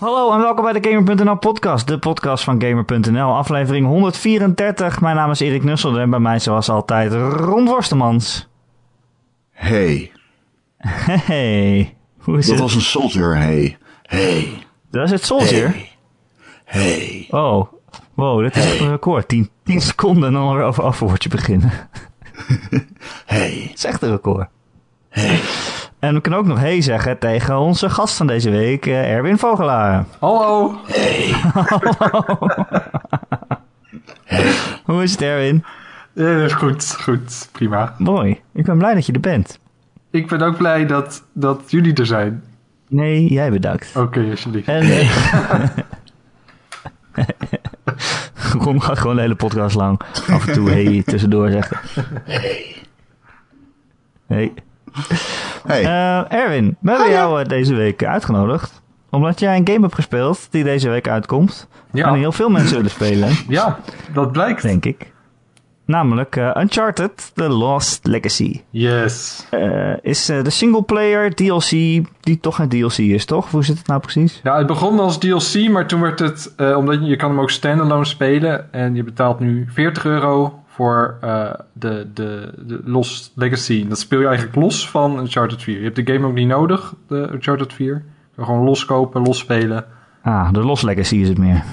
Hallo en welkom bij de Gamer.nl podcast, de podcast van Gamer.nl, aflevering 134. Mijn naam is Erik Nusselde en bij mij zoals altijd Ron Worstemans. Hey. Hey, hoe is Dat het? was een soldier, hey. Hey. Dat is het Soldier. Hey. Hey. Oh, wow, dit is een record. 10, 10 seconden en dan alweer over afwoordje beginnen. Hey. Dat is echt een record. Hey. En we kunnen ook nog hey zeggen tegen onze gast van deze week, eh, Erwin Vogelaar. Hallo. Hoe is het Erwin? Is goed, goed, prima. Mooi, ik ben blij dat je er bent. Ik ben ook blij dat, dat jullie er zijn. Nee, jij bedankt. Oké, alsjeblieft. En, eh, Ron gaat gewoon de hele podcast lang af en toe hey tussendoor zeggen. Hey. Hey. Eh, Erwin, we hebben jou eh, deze week uitgenodigd. Omdat jij een game hebt gespeeld die deze week uitkomt. Ja. En heel veel mensen willen spelen, Ja, dat blijkt. denk ik. Namelijk eh, Uncharted The Lost Legacy. Yes. Is eh, de singleplayer DLC die toch een DLC is, toch? Hoe zit het nou precies? Ja, het begon als DLC, maar toen werd het... eh, omdat je, je kan hem ook standalone spelen. En je betaalt nu 40 euro voor eh, de, de, de Lost Legacy. Dat speel je eigenlijk los van Uncharted 4. Je hebt de game ook niet nodig, de Uncharted 4. Je kan gewoon loskopen, losspelen. Ah, de Lost Legacy is het meer.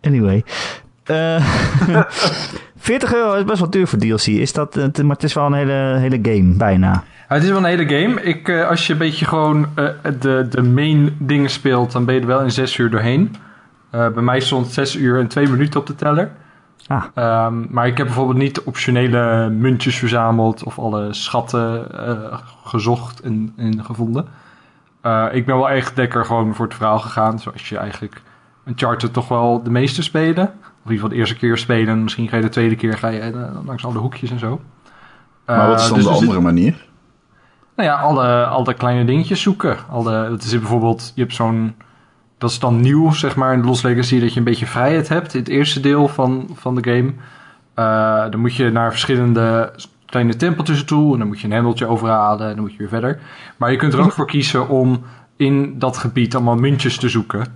Anyway. Eh 40 euro is best wel duur voor DLC. Is dat, maar het is wel een hele, hele game, bijna. Het is wel een hele game. Ik, eh, als je een beetje gewoon eh, de, de main dingen speelt, dan ben je er wel in 6 uur doorheen. Eh, bij mij stond 6 uur en 2 minuten op de teller. Ah, Ehm, maar ik heb bijvoorbeeld niet de optionele muntjes verzameld of alle schatten eh, gezocht en, en gevonden. Eh, ik ben wel echt lekker gewoon voor het verhaal gegaan. Zoals je eigenlijk Uncharted toch wel de meeste spelen. Of in ieder geval de eerste keer spelen. En misschien ga je de tweede keer ga je, langs alle hoekjes en zo. Maar wat is dan dus de er zit- andere manier? Nou ja, alle, alle kleine dingetjes zoeken. Alle, het is bijvoorbeeld, je hebt zo'n. Dat is dan nieuw, zeg maar, in de Lost Legacy, dat je een beetje vrijheid hebt in het eerste deel van, van de game. Eh, dan moet je naar verschillende kleine tempeltjes toe en dan moet je een hendeltje overhalen en dan moet je weer verder. Maar je kunt er ook voor kiezen om in dat gebied allemaal muntjes te zoeken.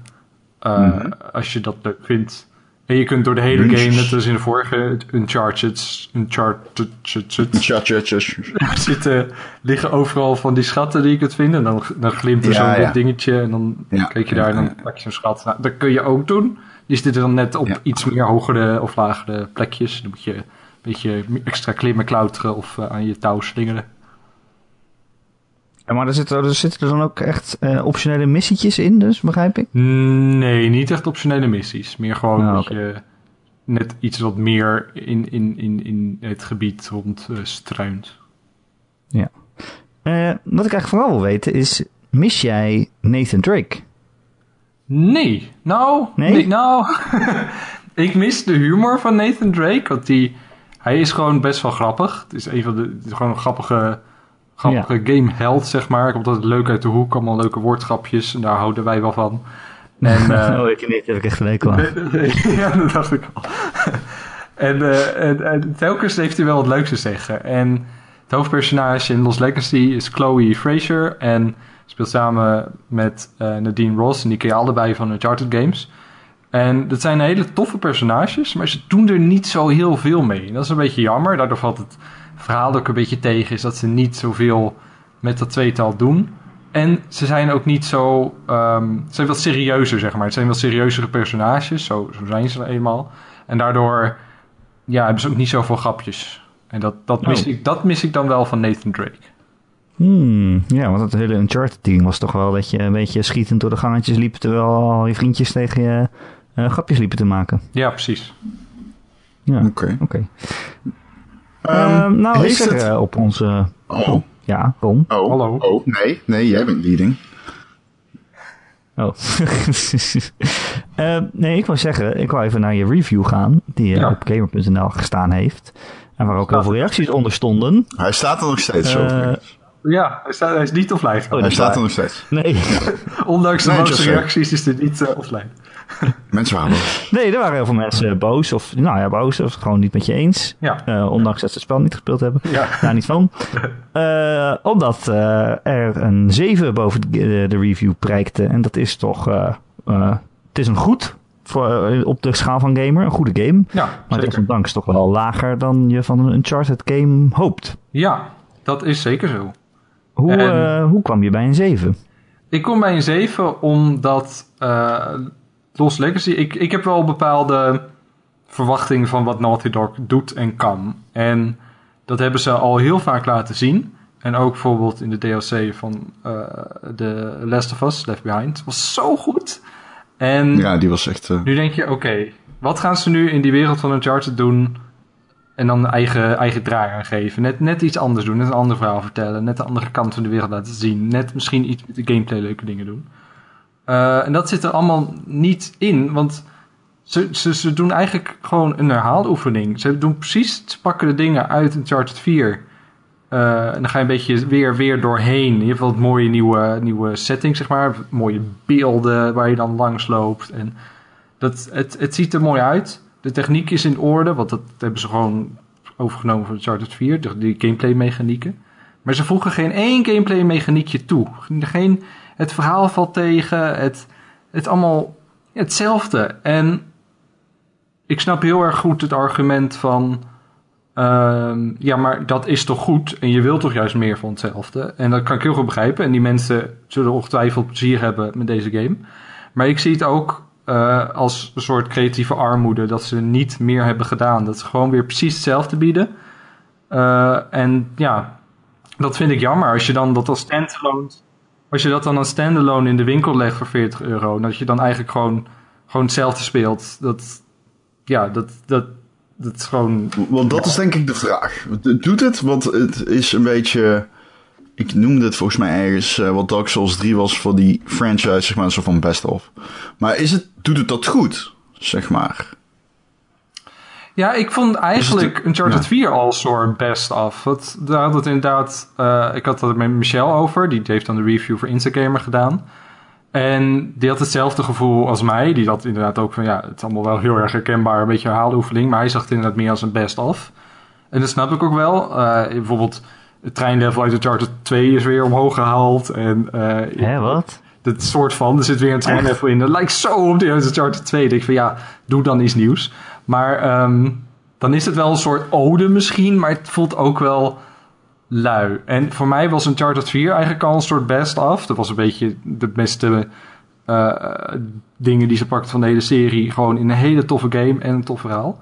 Eh, Mhm. Als je dat leuk vindt. En je kunt door de hele game, net als in de vorige Uncharted, Uncharted, zitten, liggen overal van die schatten die je kunt vinden. En dan, dan glimt er Ja, zo'n ja. dingetje. En dan Ja, kijk je daar en dan pak je zo'n schat. Nou, dat kun je ook doen. Die zitten dan net op iets meer hogere of lagere plekjes. Dan moet je een beetje extra klimmen, klauteren of eh, aan je touw slingeren. Ja, maar er zitten, er zitten er dan ook echt eh, optionele missietjes in, dus begrijp ik? Nee, niet echt optionele missies. Meer gewoon dat oké. je net iets wat meer in, in, in, in het gebied rond eh, struint. Eh, wat ik eigenlijk vooral wil weten is, mis jij Nathan Drake? Nee, nou, Nee? nou, ik mis de humor van Nathan Drake, want die, hij is gewoon best wel grappig. Het is een van de, het is gewoon een grappige, grappige gameheld, zeg maar. Komt altijd leuk uit de hoek, allemaal leuke woordgrapjes, en daar houden wij wel van. En, eh, oh, ik niet, heb ik echt hekel aan. ja, dat dacht ik al. en, eh, en, en telkens heeft hij wel het leukste te zeggen. En het hoofdpersonage in Lost Legacy is Chloe Fraser. En speelt samen met eh, Nadine Ross. En die ken je allebei van Uncharted games. En dat zijn hele toffe personages. Maar ze doen er niet zo heel veel mee. En dat is een beetje jammer. Daardoor valt het verhaal ook een beetje tegen. Is dat ze niet zoveel met dat tweetal doen. En ze zijn ook niet zo. ehm, ze zijn wat serieuzer, zeg maar. Het zijn wat serieuzere personages. Zo, zo zijn ze eenmaal. En daardoor ja, hebben ze ook niet zoveel grapjes. En dat, dat, mis Oh. ik, dat mis ik dan wel van Nathan Drake. Hmm, ja, want het hele Uncharted-team was toch wel dat je een beetje schietend door de gangetjes liep... terwijl al je vriendjes tegen je eh, grapjes liepen te maken. Ja, precies. Ja, Oké. oké. Ehm, nou, ik zeg het- eh, op onze... Oh, Ja, Ron. oh, Hallo. oh, nee, nee, jij bent leading. Oh. Eh, nee, ik wou zeggen, ik wou even naar je review gaan... die eh, Ja. op gamer.nl gestaan heeft. En waar ook heel veel reacties onder stonden. Hij staat er nog steeds over. Ja, hij, staat, hij is niet offline. Oh, Hij staat er nog steeds. Nee. Ondanks de Nee, reacties is hij niet offline. Mensen waren boos. nee, er waren heel veel mensen boos. Of, nou ja, boos. Of gewoon niet met je eens. Ja. Eh, ondanks dat ze het spel niet gespeeld hebben. Ja. Daar niet van. Eh, omdat eh, er een 7 boven de, de review prijkte. En dat is toch... eh, eh, het is een goed... Voor, eh, op de schaal van gamer. Een goede game. Ja, Maar zeker. desondanks toch wel lager dan je van een Uncharted game hoopt. Ja, dat is zeker zo. Hoe, En- eh, hoe kwam je bij een 7? Ik kom bij een 7 omdat eh, Lost Legacy... Ik, ik heb wel bepaalde verwachtingen van wat Naughty Dog doet en kan. En dat hebben ze al heel vaak laten zien. En ook bijvoorbeeld in de DLC van eh The Last of Us, Left Behind. was zo goed. En Ja, die was echt... eh, nu denk je, oké, wat gaan ze nu in die wereld van Uncharted doen? En dan eigen, eigen draai aan geven. Net, net iets anders doen, net een ander verhaal vertellen. Net de andere kant van de wereld laten zien. Net misschien iets met de gameplay leuke dingen doen. Eh, en dat zit er allemaal niet in, want ze, ze, ze doen eigenlijk gewoon een herhaaloefening. Ze doen precies, ze pakken de dingen uit Uncharted 4. Eh, en dan ga je een beetje weer, weer doorheen. Je hebt wat mooie nieuwe, nieuwe settings, zeg maar. Mooie beelden waar je dan langs loopt. En dat, het, het ziet er mooi uit. De techniek is in orde, want dat hebben ze gewoon overgenomen van Uncharted 4. de- Die gameplay mechanieken. Maar ze voegen geen één gameplay mechaniekje toe. Geen, het verhaal valt tegen. Het, het allemaal hetzelfde. En ik snap heel erg goed het argument van... ehm, ja, maar dat is toch goed? En je wilt toch juist meer van hetzelfde? En dat kan ik heel goed begrijpen. En die mensen zullen ongetwijfeld plezier hebben met deze game. Maar ik zie het ook eh, als een soort creatieve armoede. Dat ze niet meer hebben gedaan. Dat ze gewoon weer precies hetzelfde bieden. Eh, en ja, dat vind ik jammer. Als je dan dat als standalone... Als je dat dan als standalone in de winkel legt voor 40 euro... dat je dan eigenlijk gewoon, gewoon hetzelfde speelt. Dat, ja, dat, dat, dat is gewoon... Want dat is denk ik de vraag. Doet het? Want het is een beetje... Ik noemde het volgens mij ergens eh, wat Dark Souls 3 was voor die franchise, zeg maar, soort van best-of. Maar is het, doet het dat goed, zeg maar? Ja, ik vond eigenlijk het- Uncharted ja. 4 al soort best af. Want daar had het inderdaad... eh, ik had het met Michelle over. Die heeft dan de review voor Instagamer gedaan. En die had hetzelfde gevoel als mij. Die had inderdaad ook van... Ja, het is allemaal wel heel erg herkenbaar. Een beetje herhaaloefening. Maar hij zag het inderdaad meer als een best of. En dat snap ik ook wel. Eh, bijvoorbeeld... Het treinlevel uit Uncharted 2 is weer omhoog gehaald. En eh, Hè, wat? dat soort van, er zit weer een treinlevel in. Dat lijkt zo op de Uncharted 2. Ik denk van ja, doe dan iets nieuws. Maar ehm, dan is het wel een soort ode misschien, maar het voelt ook wel lui. En voor mij was Uncharted 4 eigenlijk al een soort best af. Dat was een beetje de beste eh, dingen die ze pakt van de hele serie. Gewoon in een hele toffe game en een tof verhaal.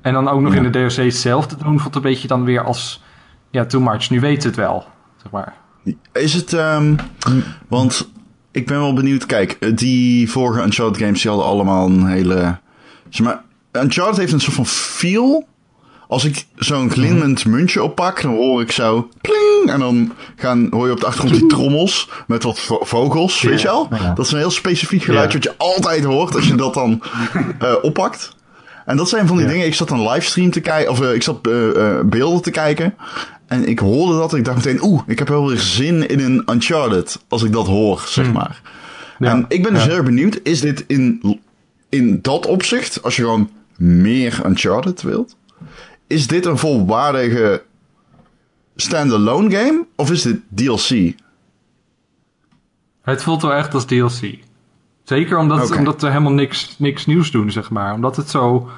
En dan ook nog Ja. in de DLC zelf te doen, voelt een beetje dan weer als ja, too much. Nu weet het wel, zeg maar. Is het, ehm, want ik ben wel benieuwd. Kijk, eh, die vorige Uncharted games die hadden allemaal een hele, zeg maar, Uncharted heeft een soort van feel. Als ik zo'n glimmend muntje oppak, dan hoor ik zo pling. En dan gaan, hoor je op de achtergrond die trommels met wat vo- vogels, weet je wel? Dat is een heel specifiek geluidje wat je altijd hoort als je dat dan eh, oppakt. En dat zijn van die Ja. dingen. Ik zat een livestream te kijken, of eh, ik zat eh, beelden te kijken. En ik hoorde dat en ik dacht meteen, oeh, ik heb wel weer zin in een Uncharted. Als ik dat hoor, zeg maar. Ja. En ik ben dus Ja. heel erg benieuwd, is dit in, in dat opzicht, als je gewoon meer Uncharted wilt, is dit een volwaardige standalone game? Of is dit DLC? Het voelt wel echt als DLC. Zeker omdat, we helemaal niks, niks nieuws doen, zeg maar. Omdat het zo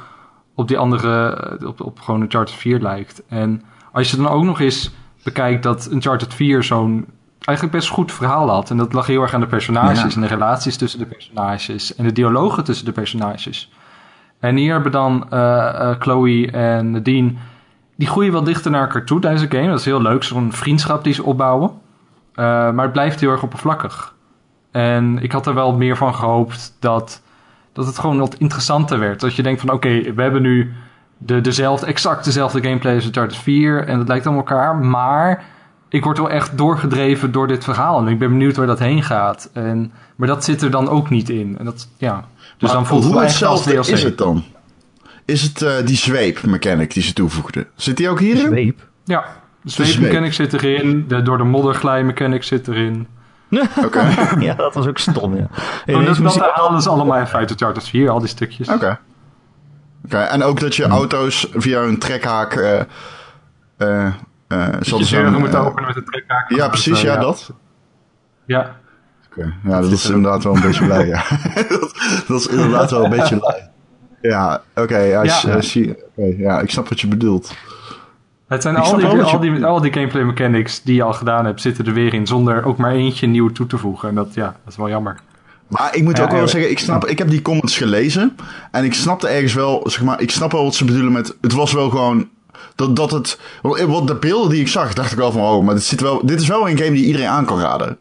op die andere, eh, op, op gewoon Uncharted 4 lijkt. En als je dan ook nog eens bekijkt dat Uncharted 4 zo'n eigenlijk best goed verhaal had. En dat lag heel erg aan de personages Ja. en de relaties tussen de personages. En de dialogen tussen de personages. En hier hebben dan eh, eh, Chloe en Nadine... Die groeien wel dichter naar elkaar toe tijdens de game. Dat is heel leuk, zo'n vriendschap die ze opbouwen. Eh, maar het blijft heel erg oppervlakkig. En ik had er wel meer van gehoopt dat, dat het gewoon wat interessanter werd. Dat je denkt van oké, we hebben nu de, dezelfde, exact dezelfde gameplay als Uncharted 4 en dat lijkt aan elkaar. Maar ik word wel echt doorgedreven door dit verhaal en ik ben benieuwd waar dat heen gaat. En, maar dat zit er dan ook niet in. En dat, ja. Dus Maar dan voelt het hoe hetzelfde DLC. is het dan? Is het eh, die zweep mechanic die ze toevoegden? Zit die ook hierin? Zweep. Ja, De zweepmechanic zit erin, de door de modder glijden mechanic zit erin. Oké. ja, dat was ook stom, ja. Hey, Oh, deze dat, dat haalden ze allemaal even uit de Charters 4, al die stukjes. Oké. Oké, en ook dat je auto's via een trekhaak... eh eh eh Dat je moet openen met een trekhaak. Ja, precies, ja, ja. dat. Ja, Oké, Ja, dat is inderdaad wel een beetje blij, ja. dat, dat is inderdaad wel een beetje blij. Ja, oké, ja, Ja. s- eh, zie- oké, ja, ik snap wat je bedoelt. het zijn al die, je- al, die, al die gameplay mechanics die je al gedaan hebt, zitten er weer in, zonder ook maar eentje nieuw toe te voegen. En dat, ja, dat is wel jammer. Maar ik moet Ja, ook wel ja. zeggen, ik, snap, ik heb die comments gelezen. En ik snapte ergens wel, zeg maar, ik snap wel wat ze bedoelen met. Het was wel gewoon. Dat, dat het. Wat de beelden die ik zag, dacht ik wel van, oh, maar dit, zit wel, dit is wel een game die iedereen aan kan raden.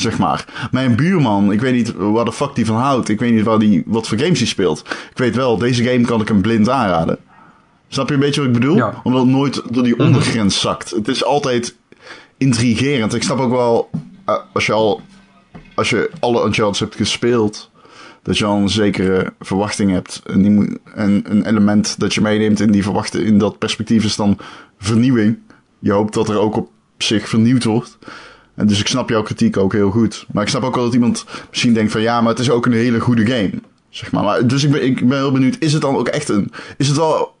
Zeg maar. Mijn buurman, ik weet niet waar de fuck die van houdt. Ik weet niet waar die, wat voor games die speelt. Ik weet wel, deze game kan ik hem blind aanraden. Snap je een beetje wat ik bedoel? Ja. Omdat het nooit door die ondergrens zakt. Het is altijd intrigerend. Ik snap ook wel, eh, als je al als je alle Uncharted hebt gespeeld, dat je al een zekere verwachting hebt. En, die moet, en een element dat je meeneemt in die verwachting, in dat perspectief is dan vernieuwing. Je hoopt dat er ook op zich vernieuwd wordt. En dus ik snap jouw kritiek ook heel goed. Maar ik snap ook wel dat iemand misschien denkt van ja, maar het is ook een hele goede game. Zeg maar. maar dus ik ben, ik ben heel benieuwd, is het dan ook echt een. Is het wel.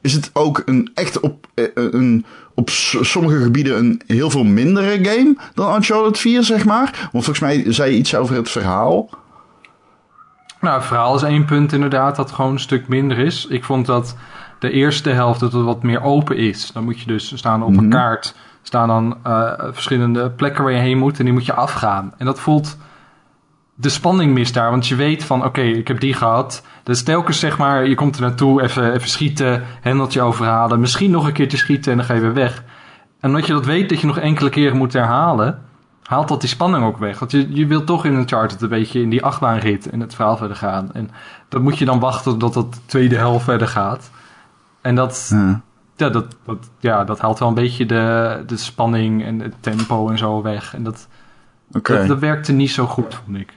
Is het ook een echt op, eh, een, op sommige gebieden een heel veel mindere game dan Uncharted 4, zeg maar? Want volgens mij zei je iets over het verhaal. Nou, het verhaal is één punt inderdaad dat gewoon een stuk minder is. Ik vond dat de eerste helft dat het wat meer open is. Dan moet je dus staan op een kaart. Staan dan eh, verschillende plekken waar je heen moet en die moet je afgaan. En dat voelt... De spanning mist daar, want je weet van oké, ik heb die gehad. Dus telkens zeg maar, je komt er naartoe, even, even schieten, hendeltje overhalen. Misschien nog een keertje schieten en dan ga je weer weg. En omdat je dat weet dat je nog enkele keren moet herhalen, haalt dat die spanning ook weg. Want je, je wilt toch in een chart een beetje in die achtbaanrit en het verhaal verder gaan. En dan moet je dan wachten tot dat de tweede helft verder gaat. En dat. Ja, dat, dat, ja, dat haalt wel een beetje de, de spanning en het tempo en zo weg. En dat, Oké. dat, dat werkte niet zo goed, vond ik.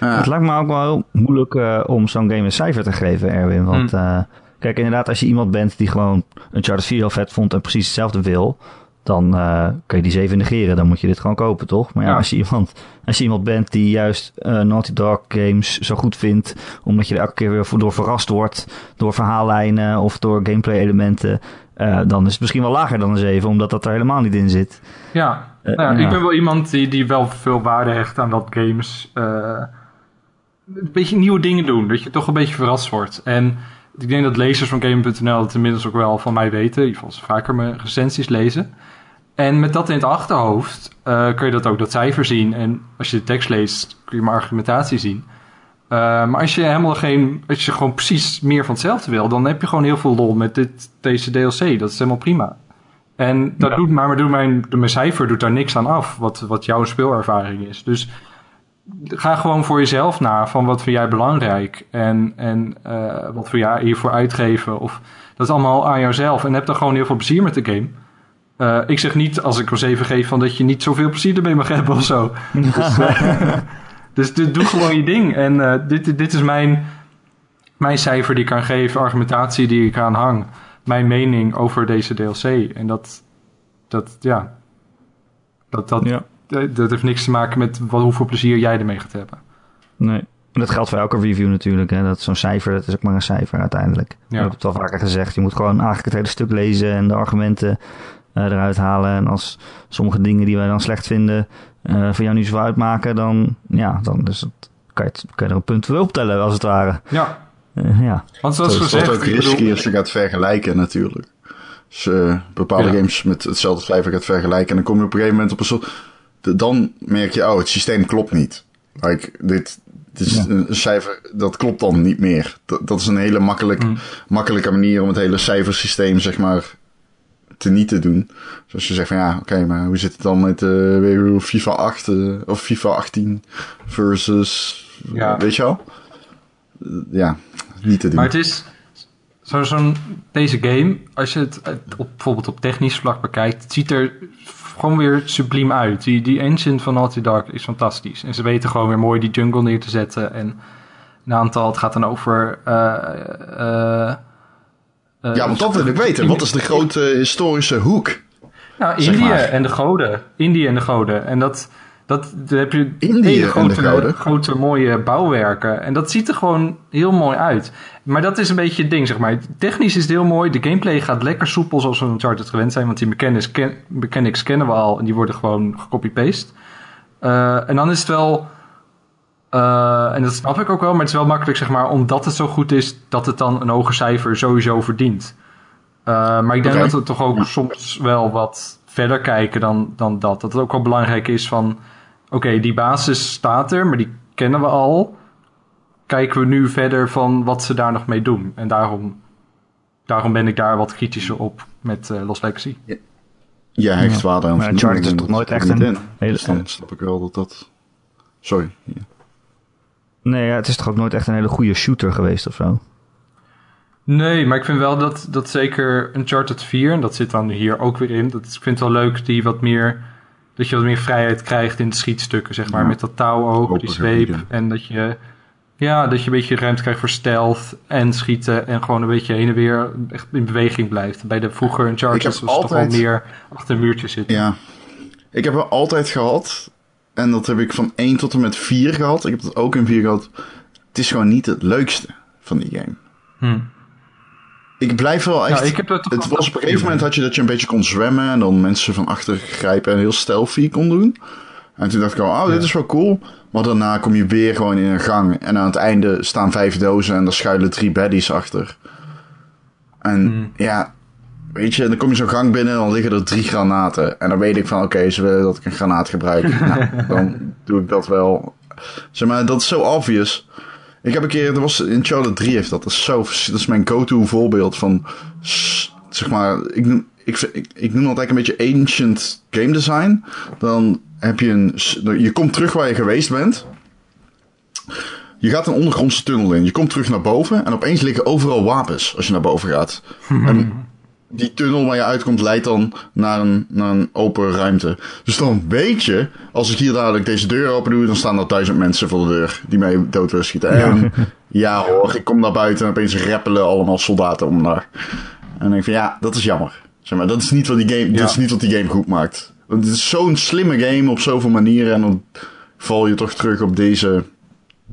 Ja. Het lijkt me ook wel heel moeilijk eh, om zo'n game een cijfer te geven, Erwin. Want eh, kijk, inderdaad, als je iemand bent die gewoon een Charter 4 heel vet vond en precies hetzelfde wil, dan eh, kun je die 7 negeren. Dan moet je dit gewoon kopen, toch? Maar ja, Ja. Als, je iemand, als je iemand bent die juist eh, Naughty Dog games zo goed vindt, omdat je er elke keer weer door verrast wordt, door verhaallijnen of door gameplay elementen, eh, dan is het misschien wel lager dan een 7, omdat dat er helemaal niet in zit. Ja, nou, ja, ik ben wel iemand die, die wel veel waarde hecht aan dat games een beetje nieuwe dingen doen. Dat je toch een beetje verrast wordt. En ik denk dat lezers van Game.nl het inmiddels ook wel van mij weten. In ieder geval ze vaker mijn recensies lezen. En met dat in het achterhoofd eh, kun je dat ook dat cijfer zien. En als je de tekst leest kun je mijn argumentatie zien. Eh, maar als je helemaal geen, als je gewoon precies meer van hetzelfde wil, dan heb je gewoon heel veel lol met dit, deze DLC. Dat is helemaal prima. En dat Ja. doet maar, maar doet mijn, mijn cijfer doet daar niks aan af, wat, wat jouw speelervaring is. Dus ga gewoon voor jezelf na van wat vind jij belangrijk en, en eh, wat wil jij hiervoor uitgeven. Of, dat is allemaal aan jouzelf en heb dan gewoon heel veel plezier met de game. Eh, ik zeg niet als ik een 7 geef van dat je niet zoveel plezier ermee mag hebben of zo. Dus, eh, dus doe gewoon je ding. En dit, dit is mijn, mijn cijfer die ik kan geven, argumentatie die ik aan hang. Mijn mening over deze DLC. En dat, dat ja, dat, dat, Ja. Dat, dat heeft niks te maken met wat, hoeveel plezier jij ermee gaat hebben. Nee. En dat geldt voor elke review natuurlijk. Hè. Dat zo'n cijfer, dat is ook maar een cijfer uiteindelijk. Ja. Ik heb het al vaker gezegd. Je moet gewoon eigenlijk het hele stuk lezen en de argumenten eh, eruit halen. En als sommige dingen die wij dan slecht vinden eh voor jou niet zoveel uitmaken, dan, ja, dan dus het, kan, je het, kan je er een punt voor optellen als het ware. Ja, Eh, ja. want zoals Het gezegd... wordt ook bedoel- risky als je gaat vergelijken natuurlijk. Als je bepaalde Ja. games met hetzelfde cijfer gaat vergelijken... en dan kom je op een gegeven moment op een soort... de- Dan merk je, oh, het systeem klopt niet. Like, dit, dit is Ja. een cijfer, dat klopt dan niet meer. Dat, dat is een hele makkelijk, Mm. makkelijke manier om het hele cijfersysteem, zeg maar, te niet te doen. Zoals je zegt van, ja, oké, maar hoe zit het dan met eh, weer FIFA 8 eh, of FIFA 18 versus... Ja. Weet je wel? Ja, niet te doen. Maar het is zo- zo'n deze game, als je het op, bijvoorbeeld op technisch vlak bekijkt, het ziet er gewoon weer subliem uit. Die, die engine van Naughty Dog is fantastisch. En ze weten gewoon weer mooi die jungle neer te zetten. En een aantal, het gaat dan over. eh, eh, eh, Ja, want dat wil ik weten. Wat is de grote historische hoek? Nou, Indië maar. en de goden. Indië en de goden. En dat, dat daar heb je Indië hele grote, grote mooie bouwwerken. En dat ziet er gewoon heel mooi uit. Maar dat is een beetje het ding, zeg maar. Technisch is het heel mooi. De gameplay gaat lekker soepel zoals we Uncharted gewend zijn. Want die mechanics, ken- mechanics kennen we al. En die worden gewoon gecopy-paste. Eh, en dan is het wel... eh, en dat snap ik ook wel. Maar het is wel makkelijk, zeg maar. Omdat het zo goed is, dat het dan een hoger cijfer sowieso verdient. Eh, maar ik denk dat we toch ook soms wel wat verder kijken dan, dan dat. Dat het ook wel belangrijk is van... Oké, die basis staat er, maar die kennen we al. Kijken we nu verder van wat ze daar nog mee doen. En daarom, daarom ben ik daar wat kritischer op met eh, Lost Legacy. Je hecht Ja. waarde aan Maar voldoening Uncharted is toch nooit echt een in. hele- Dus dan snap ik wel dat dat... Sorry. Ja. Nee, ja, het is toch ook nooit echt een hele goede shooter geweest of zo? Nee, maar ik vind wel dat, dat zeker Uncharted 4, en dat zit dan hier ook weer in. Dat, ik vind het wel leuk die wat meer, dat je wat meer vrijheid krijgt in de schietstukken, zeg maar. Ja. Met dat touw ook, die zweep. En dat je, ja, dat je een beetje ruimte krijgt voor stealth en schieten. En gewoon een beetje heen en weer echt in beweging blijft. Bij de vroeger Ik heb was het toch wel altijd- meer achter een muurtje zitten. Ja. Ik heb er altijd gehad. En dat heb ik van 1 tot en met 4 gehad. Ik heb dat ook in 4 gehad. Het is gewoon niet het leukste van die game. Hm. Ik blijf wel echt... Ja, ik heb het wel- was op een gegeven moment had je dat je een beetje kon zwemmen. En dan mensen van achter grijpen en heel stealthy kon doen. En toen dacht ik al, oh, dit is wel cool. Maar daarna kom je weer gewoon in een gang. En aan het einde staan vijf dozen en daar schuilen drie baddies achter. En Hmm. ja, weet je, dan kom je zo'n gang binnen en dan liggen er drie granaten. En dan weet ik van, oké, ze willen dat ik een granaat gebruik. nou, dan doe ik dat wel. Zeg maar, dat is zo obvious. Ik heb een keer, er was in Charlotte 3 heeft dat. Dat is, zo, dat is mijn go-to voorbeeld van, zeg maar, ik noem, ik, ik, ik noem dat eigenlijk een beetje ancient game design. Dan heb je een, s- je komt terug waar je geweest bent. Je gaat een ondergrondse tunnel in. Je komt terug naar boven en opeens liggen overal wapens als je naar boven gaat. En die tunnel waar je uitkomt leidt dan naar een, naar een open ruimte. Dus dan weet je, als ik hier dadelijk deze deur open doe, dan staan er duizend mensen voor de deur die mij dood willen schieten. En ja hoor, ik kom naar buiten en opeens rappelen allemaal soldaten om daar. En dan denk ik van ja, dat is jammer. Zeg maar, dat is niet wat die game, Ja. dit is niet wat die game goed maakt. Het is zo'n slimme game op zoveel manieren en dan val je toch terug op deze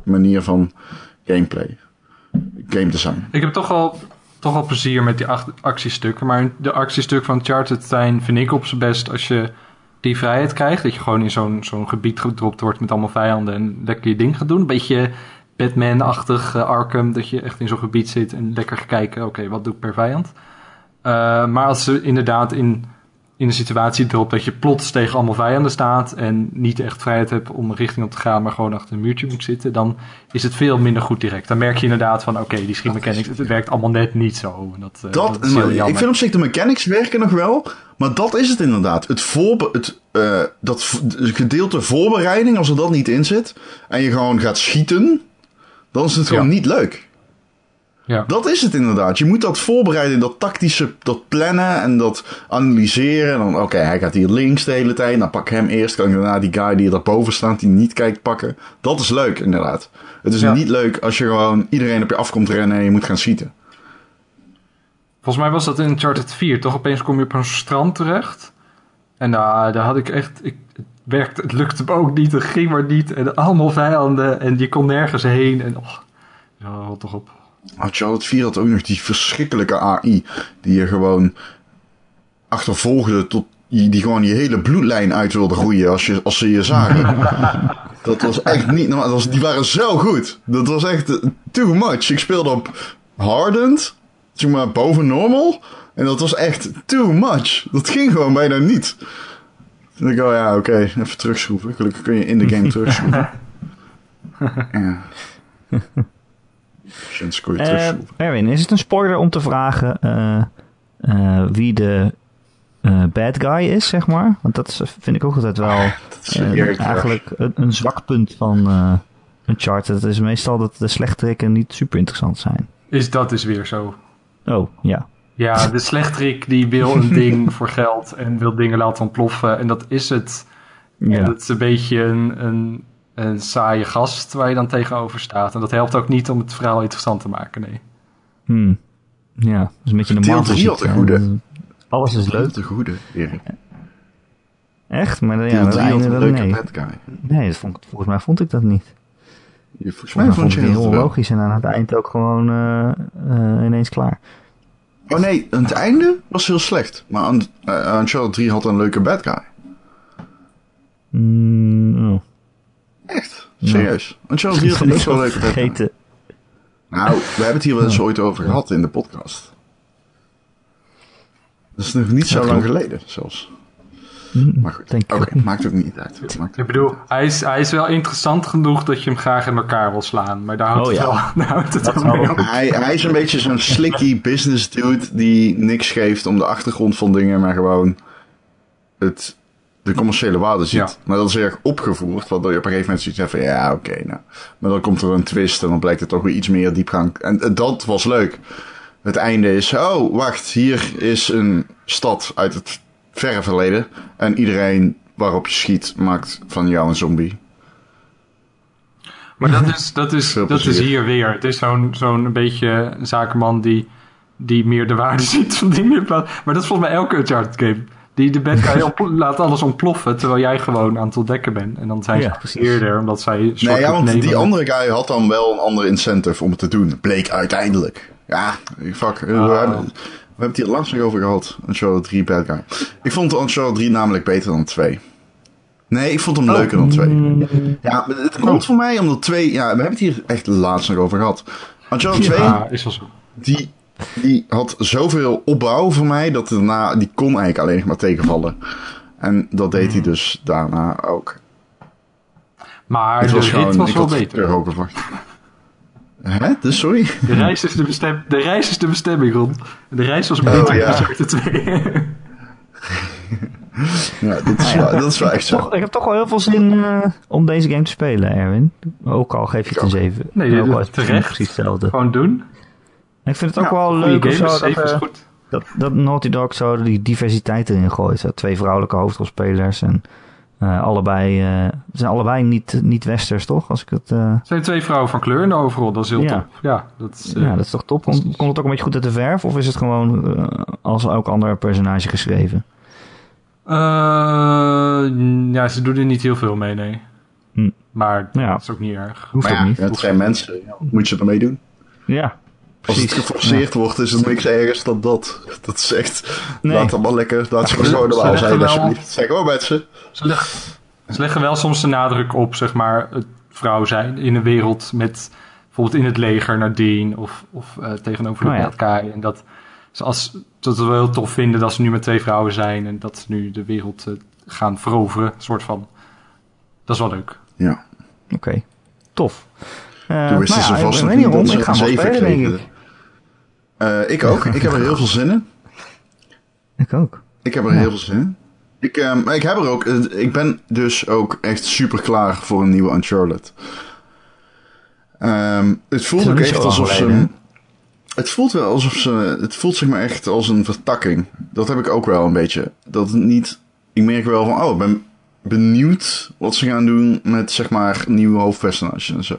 manier van gameplay. Game design. Ik heb toch al, toch al plezier met die actiestukken. Maar de actiestukken van Uncharted zijn, vind ik op zijn best, als je die vrijheid krijgt. Dat je gewoon in zo'n zo'n gebied gedropt wordt met allemaal vijanden en lekker je ding gaat doen. Een beetje Batman-achtig eh, Arkham. Dat je echt in zo'n gebied zit en lekker gaat kijken, oké, wat doe ik per vijand? Eh, maar als ze inderdaad in, in een situatie dropt dat je plots tegen allemaal vijanden staat en niet echt vrijheid hebt om een richting op te gaan, maar gewoon achter een muurtje moet zitten, dan is het veel minder goed direct. Dan merk je inderdaad van, oké, die schietmechanics, het werkt allemaal net niet zo. En Dat, eh, Dat, is heel maar ik jammer. vind op zich de mechanics werken nog wel. Maar dat is het inderdaad. Het, voorbe het eh, dat gedeelte voorbereiding, als er dat niet in zit. En je gewoon gaat schieten. Dan is het gewoon Ja. niet leuk. Ja. Dat is het inderdaad. Je moet dat voorbereiden, dat tactische, dat plannen en dat analyseren. En dan, oké, hij gaat hier links de hele tijd. Dan pak ik hem eerst. Kan ik daarna die guy die erboven staat, die niet kijkt, pakken. Dat is leuk, inderdaad. Het is Ja. niet leuk als je gewoon iedereen op je afkomt rennen en je moet gaan schieten. Volgens mij was dat in Uncharted 4, toch? Opeens kom je op een strand terecht. En daar, daar had ik echt... Ik, het werkte, het lukte me ook niet, het ging maar niet. En allemaal vijanden en je kon nergens heen. En, oh, ja, wat toch op. Maar Charlotte 4 had ook nog die verschrikkelijke AI. Die je gewoon achtervolgde tot die, die gewoon je hele bloedlijn uit wilde groeien als, je, als ze je zagen. dat was echt niet normaal. Was, die waren zo goed. Dat was echt eh, too much. Ik speelde op hardened, zeg maar boven normal. En dat was echt too much. Dat ging gewoon bijna niet. Toen dacht ik, oh ja, oké, even terugschroeven. Gelukkig kun je in de game terugschroeven. ja. Eh. Erwin, is het een spoiler om te vragen eh, eh, wie de eh, bad guy is, zeg maar? Want dat is, vind ik ook altijd wel eh, eerlijk eigenlijk een, een zwak punt van eh een chart. Het is meestal dat de slechterikken niet super interessant zijn. Is dat is weer zo. Oh, ja. Ja, de slechterik die wil een ding voor geld en wil dingen laten ontploffen. En dat is het. En ja. dat is een beetje een, een, een saaie gast waar je dan tegenover staat. En dat helpt ook niet om het verhaal interessant te maken, nee. Hmm. Ja, dat is een beetje had ziekte. een goede. Alles is leuk. De goede, Erik. Echt? Maar ja, dat einde dan leuke nee. bad guy. Nee, dat vond ik, volgens mij vond ik dat niet. Ja, Volgens mij vond je het heel logisch en aan het eind ook gewoon eh, eh, ineens klaar. Oh nee, aan het einde was heel slecht. Maar aan, uh, Uncharted 3 had een leuke bad guy. Mm, oh. Echt? Serieus? Uncharted 3 had een best wel leuke. Vergeten. Nou, we hebben het hier wel eens ooit over gehad in de podcast. Dat is nog niet zo lang geleden, zelfs. Mm, Maar goed, Denk ik oké, maakt ook niet uit. Maakt Ik bedoel, hij is, hij is wel interessant genoeg dat je hem graag in elkaar wil slaan. Maar daar houdt Oh, het ja. wel, daar houdt het Dat wel op. Hij, hij is een beetje zo'n slicky business dude die niks geeft om de achtergrond van dingen, maar gewoon het, de commerciële waarde ziet. Ja. Maar dat is erg opgevoerd, waardoor je op een gegeven moment zoiets hebt van ja, oké, nou. Maar dan komt er een twist en dan blijkt het toch weer iets meer diepgang. En, en dat was leuk. Het einde is, oh, wacht, hier is een stad uit het verre verleden. En iedereen waarop je schiet maakt van jou een zombie. Maar dat is, dat is, dat is hier weer. Het is zo'n zo'n beetje een zakenman die, die meer de waarde ziet van dingen. in plaats- Maar dat is volgens mij elke Uncharted game. Die de bad guy laat alles ontploffen terwijl jij gewoon aan het ontdekken bent. En dan zijn ze Ja, precies. eerder omdat zij Nee, ja, want die andere guy had dan wel een ander incentive om het te doen. Bleek uiteindelijk. Ja, fuck. We, Ah. hebben, we hebben het hier laatst nog over gehad. Uncharted 3 Bad Guy. Ik vond Uncharted 3 namelijk beter dan 2. Nee, ik vond hem leuker dan 2. Ja, maar het komt voor mij omdat 2... Ja, we hebben het hier echt laatst nog over gehad. Uncharted 2, Ja, is wel zo. die, die had zoveel opbouw voor mij... dat daarna, die kon eigenlijk alleen nog maar tegenvallen. En dat deed hij dus daarna ook. Maar Het de was rit gewoon, was ik wel had beter. verwacht. Hè? Dus sorry? De reis is de, bestem de reis is de bestemming, Ron. De reis was Oh, beter ja. dan Uncharted 2. Ja, dat is, wel, dat is wel echt zo. Toch, ik heb toch wel heel veel zin eh, om deze game te spelen, Erwin. Ook al geef je het een 7. Nee, ook al is het terecht. precies hetzelfde. gewoon doen. Ik vind het ook Ja, wel leuk zo dat, eh, goed. dat, dat Naughty Dog zo die diversiteit erin gooit. Zo, twee vrouwelijke hoofdrolspelers en eh, allebei, eh, ze zijn allebei niet, niet westers, toch? Als ik het, zijn twee vrouwen van kleur in de overal, dat is heel Ja. top. Ja, dat is, eh, ja, dat is toch top? Komt, komt het ook een beetje goed uit de verf? Of is het gewoon als elk ander personage geschreven? eh, ja, ze doen er niet heel veel mee, nee. Hm. Maar Ja. dat is ook niet erg. Hoeft Maar ook ja, niet. het zijn mensen. Moet je ermee doen? Ja, Als het geforceerd wordt, is er niks ergers dan dat. Dat is echt... Nee. Laat het maar lekker. Laat ze maar Ze- zo ze normaal leggen zijn, alsjeblieft. Zeg gewoon mensen. Ze, leg- ze leggen wel soms de nadruk op, zeg maar, het vrouw zijn in een wereld met bijvoorbeeld in het leger Nadine of, of eh, tegenover de Oh ja. En dat ze als, dat ze wel heel tof vinden dat ze nu met twee vrouwen zijn en dat ze nu de wereld eh, gaan veroveren, soort van. Dat is wel leuk. Ja. Oké, tof. Eh, Toen wist nou ze ja, vast ik ik ze ga hem 7 spelen, denk ik. Eh, ik ook. Ik heb er heel veel zin in. Ik ook. Ik heb er heel veel zin in. Ik, maar ik heb er ook... eh, ik ben dus ook echt super klaar voor een nieuwe Uncharted. Ehm, het voelt is ook echt alsof ze... Het voelt wel alsof ze... Het voelt zeg maar echt als een vertakking. Dat heb ik ook wel een beetje. Dat het niet... Ik merk wel van... Oh, ik ben benieuwd wat ze gaan doen met zeg maar nieuwe hoofdpersonages en zo.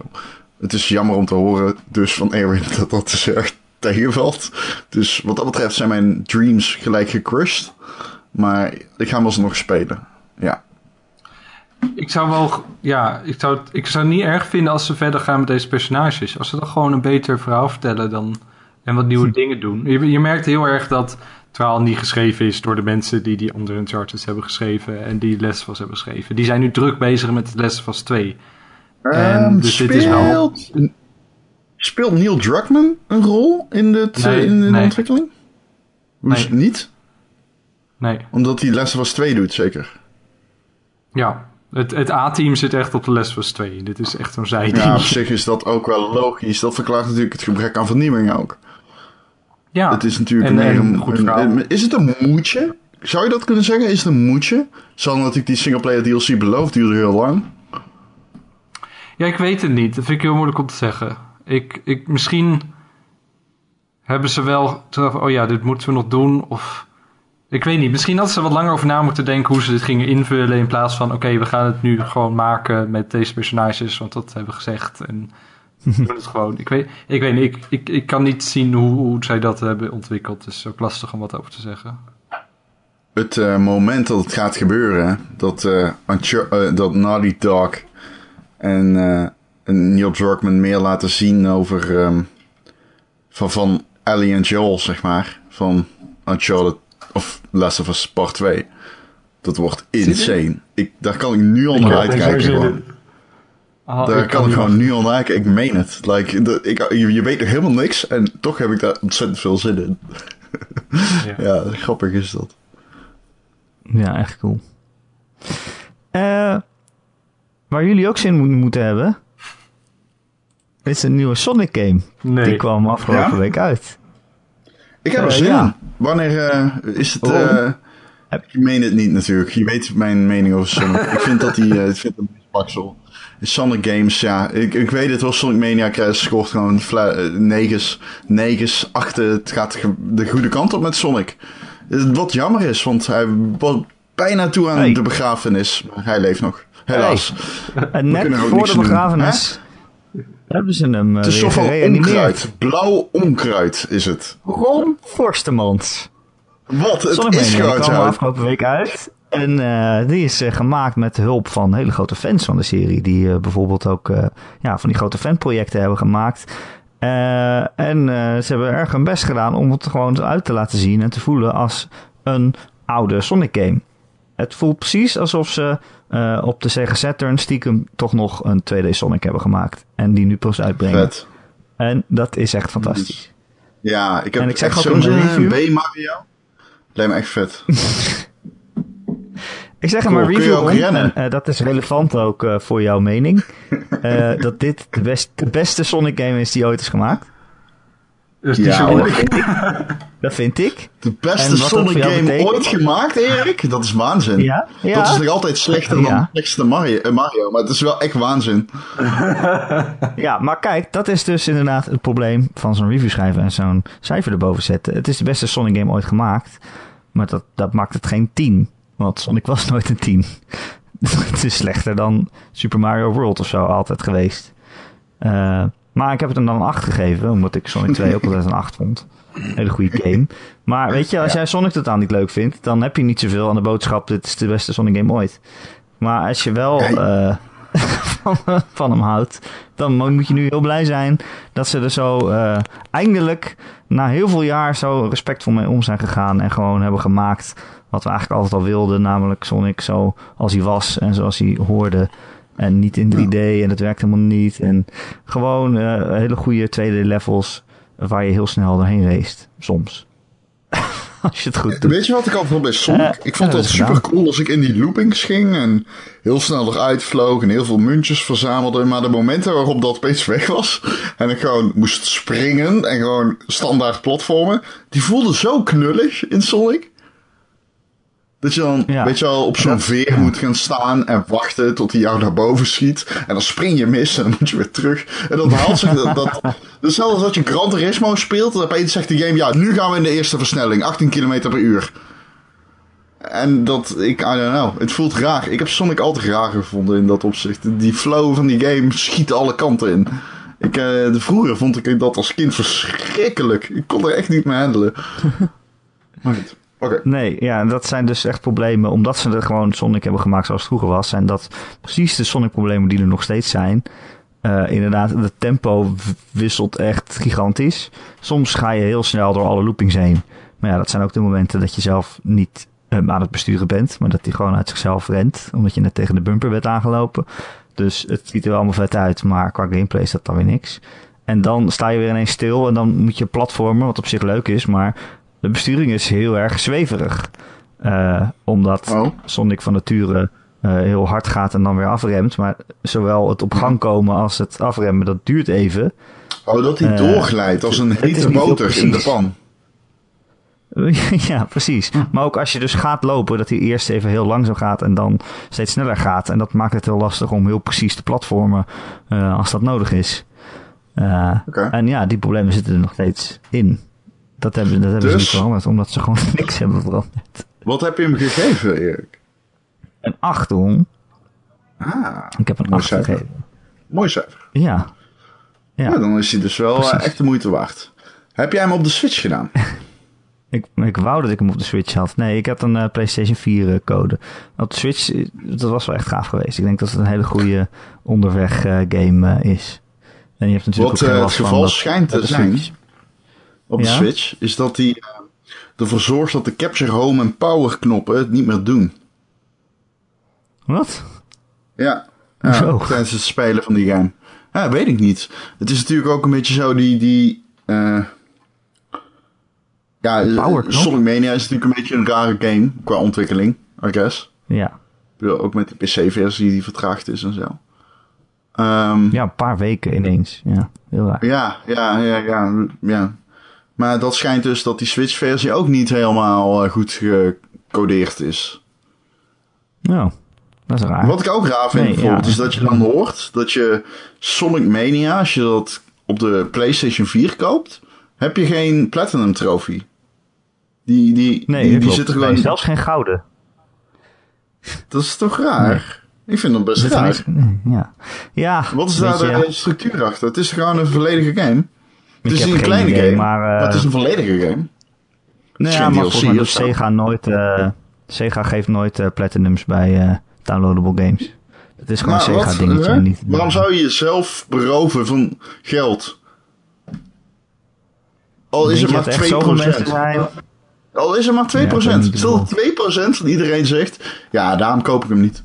Het is jammer om te horen dus van Erwin dat dat dus erg tegenvalt. Dus wat dat betreft zijn mijn dreams gelijk gecrushed. Maar ik ga hem alsnog spelen. Ja. Ik zou wel, ja, ik zou, het- ik zou het niet erg vinden als ze verder gaan met deze personages. Als ze dan gewoon een beter verhaal vertellen dan, en wat nieuwe dingen doen. Je, je merkt heel erg dat het verhaal niet geschreven is door de mensen die die andere Uncharted hebben geschreven en die Les was hebben geschreven. Die zijn nu druk bezig met Les was 2. En Ehm, dus dit is wel- speelt, Neil Druckmann een rol in de, Nee, in de nee. ontwikkeling? Hoe is Nee. het niet? Nee, Omdat hij Last of Us 2 doet, zeker. ja. Het, het A-team zit echt op de Les was 2. Dit is echt zo'n Ja, zijding. op zich is dat ook wel logisch. Dat verklaart natuurlijk het gebrek aan vernieuwing ook. Ja, Het is natuurlijk En- een, goed een- verhaal. een- Is het een moedje? Zou je dat kunnen zeggen? Is het een moedje? Zal natuurlijk die singleplayer DLC beloofd duurde heel lang. Ja, ik weet het niet. Dat vind ik heel moeilijk om te zeggen. Ik, ik, misschien hebben ze wel gedacht, oh ja, dit moeten we nog doen. Of ik weet niet. Misschien hadden ze wat langer over na moeten denken hoe ze dit gingen invullen. In plaats van, oké, we gaan het nu gewoon maken met deze personages. Want dat hebben we gezegd. En we doen het gewoon. Ik weet, ik weet niet. Ik, ik, ik kan niet zien hoe, hoe zij dat hebben ontwikkeld. Het is ook lastig om wat over te zeggen. het eh, moment dat het gaat gebeuren, dat, eh, eh, dat Naughty Dog en, eh, en Neil Druckmann meer laten zien over ehm, van, van Ellie en Joel, zeg maar, van Uncharted of Last of Us Part 2. Dat wordt insane. Ik, daar kan ik nu al naar uitkijken. gewoon. Ah, Daar kan ik gewoon nu al naar kijken. Ik meen het. Like, de, ik, je, je weet nog helemaal niks en toch heb ik daar ontzettend veel zin in. Ja. Ja, grappig is dat. Ja, echt cool. Eh, waar jullie ook zin in mo- moeten hebben, is een nieuwe Sonic game. Nee. Die kwam afgelopen Ja? week uit. Ik heb er Eh, zin ja. in. Wanneer eh, is het... Waarom? eh, ik meen het niet natuurlijk. Je weet mijn mening over Sonic. ik vind dat die... ik vind hem paksel. Sonic Games, ja. Ik, ik weet het wel. Sonic Mania krijgt scoort gewoon negens, negens, achten. Het gaat de goede kant op met Sonic. Wat jammer is, want hij was bijna toe aan Hey. de begrafenis. Maar hij leeft nog. Helaas. En net kunnen er ook voor niks de begrafenis hebben ze hem uh, Het is gereanimeerd. onkruid. Blauw onkruid is het. Ron Forstemans. Wat? Het Sonic is gewoon kwam afgelopen week uit. En eh, die is eh, gemaakt met de hulp van hele grote fans van de serie. Die eh, bijvoorbeeld ook eh, ja, van die grote fanprojecten hebben gemaakt. Eh, en eh, ze hebben erg hun best gedaan om het gewoon uit te laten zien en te voelen als een oude Sonic game. Het voelt precies alsof ze eh, op de Sega Saturn stiekem toch nog een 2D Sonic hebben gemaakt. En die nu pas uitbrengen. Vet. En dat is echt fantastisch. Ja, ik heb En ik zeg zo'n B-Mario. Lijkt me echt vet. Ik zeg Cool, je review, ook en, eh, dat is relevant ook eh, voor jouw mening, eh, dat dit de, best, de beste Sonic game is die ooit is gemaakt. Dus die Ja, zo hoor. moeilijk. Dat vind ik. De beste dat Sonic game betekent? ooit gemaakt, Erik? Dat is waanzin. Ja, ja. Dat is nog altijd slechter dan de slechtste Mario, eh, Mario, maar het is wel echt waanzin. Ja, maar kijk, dat is dus inderdaad het probleem van zo'n review schrijven en zo'n cijfer erboven zetten. Het is de beste Sonic game ooit gemaakt, maar dat, dat maakt het geen 10. Want Sonic was nooit een 10. het is slechter dan Super Mario World of zo altijd geweest. Eh, maar ik heb het hem dan een 8 gegeven, omdat ik Sonic 2 ook altijd een 8 vond. Een hele goede game. Maar weet je, als jij Sonic totaal niet leuk vindt, dan heb je niet zoveel aan de boodschap: dit is de beste Sonic game ooit. Maar als je wel eh, van, van hem houdt, dan mo- moet je nu heel blij zijn dat ze er zo eh, eindelijk na heel veel jaar zo respectvol mee om zijn gegaan en gewoon hebben gemaakt wat we eigenlijk altijd al wilden, namelijk Sonic zo als hij was en zoals hij hoorde. En niet in 3D en dat werkt helemaal niet. En gewoon eh, hele goede 2D levels waar je heel snel doorheen race. Soms. als je het goed doet. Weet je wat ik al vond bij Sonic? Eh, ik ja, vond dat super cool als ik in die loopings ging en heel snel eruit vloog en heel veel muntjes verzamelde. Maar de momenten waarop dat opeens weg was en ik gewoon moest springen en gewoon standaard platformen, die voelden zo knullig in Sonic. Dat je dan, Ja. weet je wel, op zo'n veer moet gaan staan en wachten tot hij jou naar boven schiet. En dan spring je mis en dan moet je weer terug. En dat haalt zich, dat, dat, hetzelfde als dat je Gran Turismo speelt. En opeens zegt de game, ja, nu gaan we in de eerste versnelling, 18 km per uur. En dat, ik, I don't know, het voelt raar. Ik heb Sonic altijd raar gevonden in dat opzicht. Die flow van die game schiet alle kanten in. Ik, eh, de, vroeger vond ik dat als kind verschrikkelijk. Ik kon er echt niet mee handelen. Maar goed, Nee, ja, dat zijn dus echt problemen. Omdat ze er gewoon Sonic hebben gemaakt zoals het vroeger was. Zijn dat precies de Sonic-problemen die er nog steeds zijn. Eh, inderdaad, het tempo wisselt echt gigantisch. Soms ga je heel snel door alle loopings heen. Maar ja, dat zijn ook de momenten dat je zelf niet eh, aan het besturen bent. Maar dat hij gewoon uit zichzelf rent. Omdat je net tegen de bumper bent aangelopen. Dus het ziet er wel allemaal vet uit. Maar qua gameplay is dat dan weer niks. En dan sta je weer ineens stil. En dan moet je platformen, wat op zich leuk is. Maar de besturing is heel erg zweverig. Eh, omdat Oh. Sonic van nature eh, heel hard gaat en dan weer afremt. Maar zowel het op gang komen als het afremmen, dat duurt even. Oh, dat hij Eh, doorglijdt als een hete boter in de pan. ja, precies. Maar ook als je dus gaat lopen, dat hij eerst even heel langzaam gaat en dan steeds sneller gaat. En dat maakt het heel lastig om heel precies te platformen als dat nodig is. Oké. En ja, die problemen zitten er nog steeds in. Dat hebben, dat hebben ze Dus? niet veranderd, omdat ze gewoon niks hebben veranderd. Wat heb je hem gegeven, Erik? Een 8, Ron. Ah, Ik heb een Mooi 8 cijfer. gegeven. mooi cijfer. Ja. Ja. Dan is hij dus wel eh, Precies. echt de moeite waard. Heb jij hem op de Switch gedaan? Ik, ik wou dat ik hem op de Switch had. Nee, ik heb een eh, PlayStation 4 eh, code. Op de Switch, dat was wel echt gaaf geweest. Ik denk dat het een hele goede onderweg game is. En je hebt natuurlijk Wat ook het geval schijnt te zijn Switch- op de Ja? Switch, is dat die eh, ervoor zorgt dat de Capture Home en Power knoppen het niet meer doen. Wat? Ja, ja tijdens het spelen van die game. Ja, weet ik niet. Het is natuurlijk ook een beetje zo die... die eh, ja? Sonic Mania is natuurlijk een beetje een rare game qua ontwikkeling, I guess. Ja. Ik bedoel, ook met die PC-versie die vertraagd is en zo. Ehm, ja, een paar weken ineens. Ja, heel raar. Ja, ja, ja, ja, ja. Maar dat schijnt dus dat die Switch-versie ook niet helemaal eh, goed gecodeerd is. Nou, dat is raar. Wat ik ook raar vind Nee, bijvoorbeeld, ja. is dat je dan hoort dat je Sonic Mania, als je dat op de PlayStation 4 koopt, heb je geen Platinum Trophy. Die, die, Nee, die, zit er Nee, gewoon... zelfs geen gouden. Dat is toch raar? Ik vind dat best raar. ja. ja, Wat is daar je, de structuur achter? Het is gewoon een volledige game. Het is een kleine idee, game, maar, maar, eh, het is een volledige game. Nee, ja, maar DLC mij. Sega nooit... eh, Sega geeft nooit eh, platinums bij downloadable games. Het is gewoon Maar een wat, hè? en niet- Waarom zou je jezelf beroven van geld? Al is Denk het maar er mensen 2%. zijn? Al is het maar 2%. Ja, ik weet niet Stel dat 2% van iedereen zegt... Ja, daarom koop ik hem niet.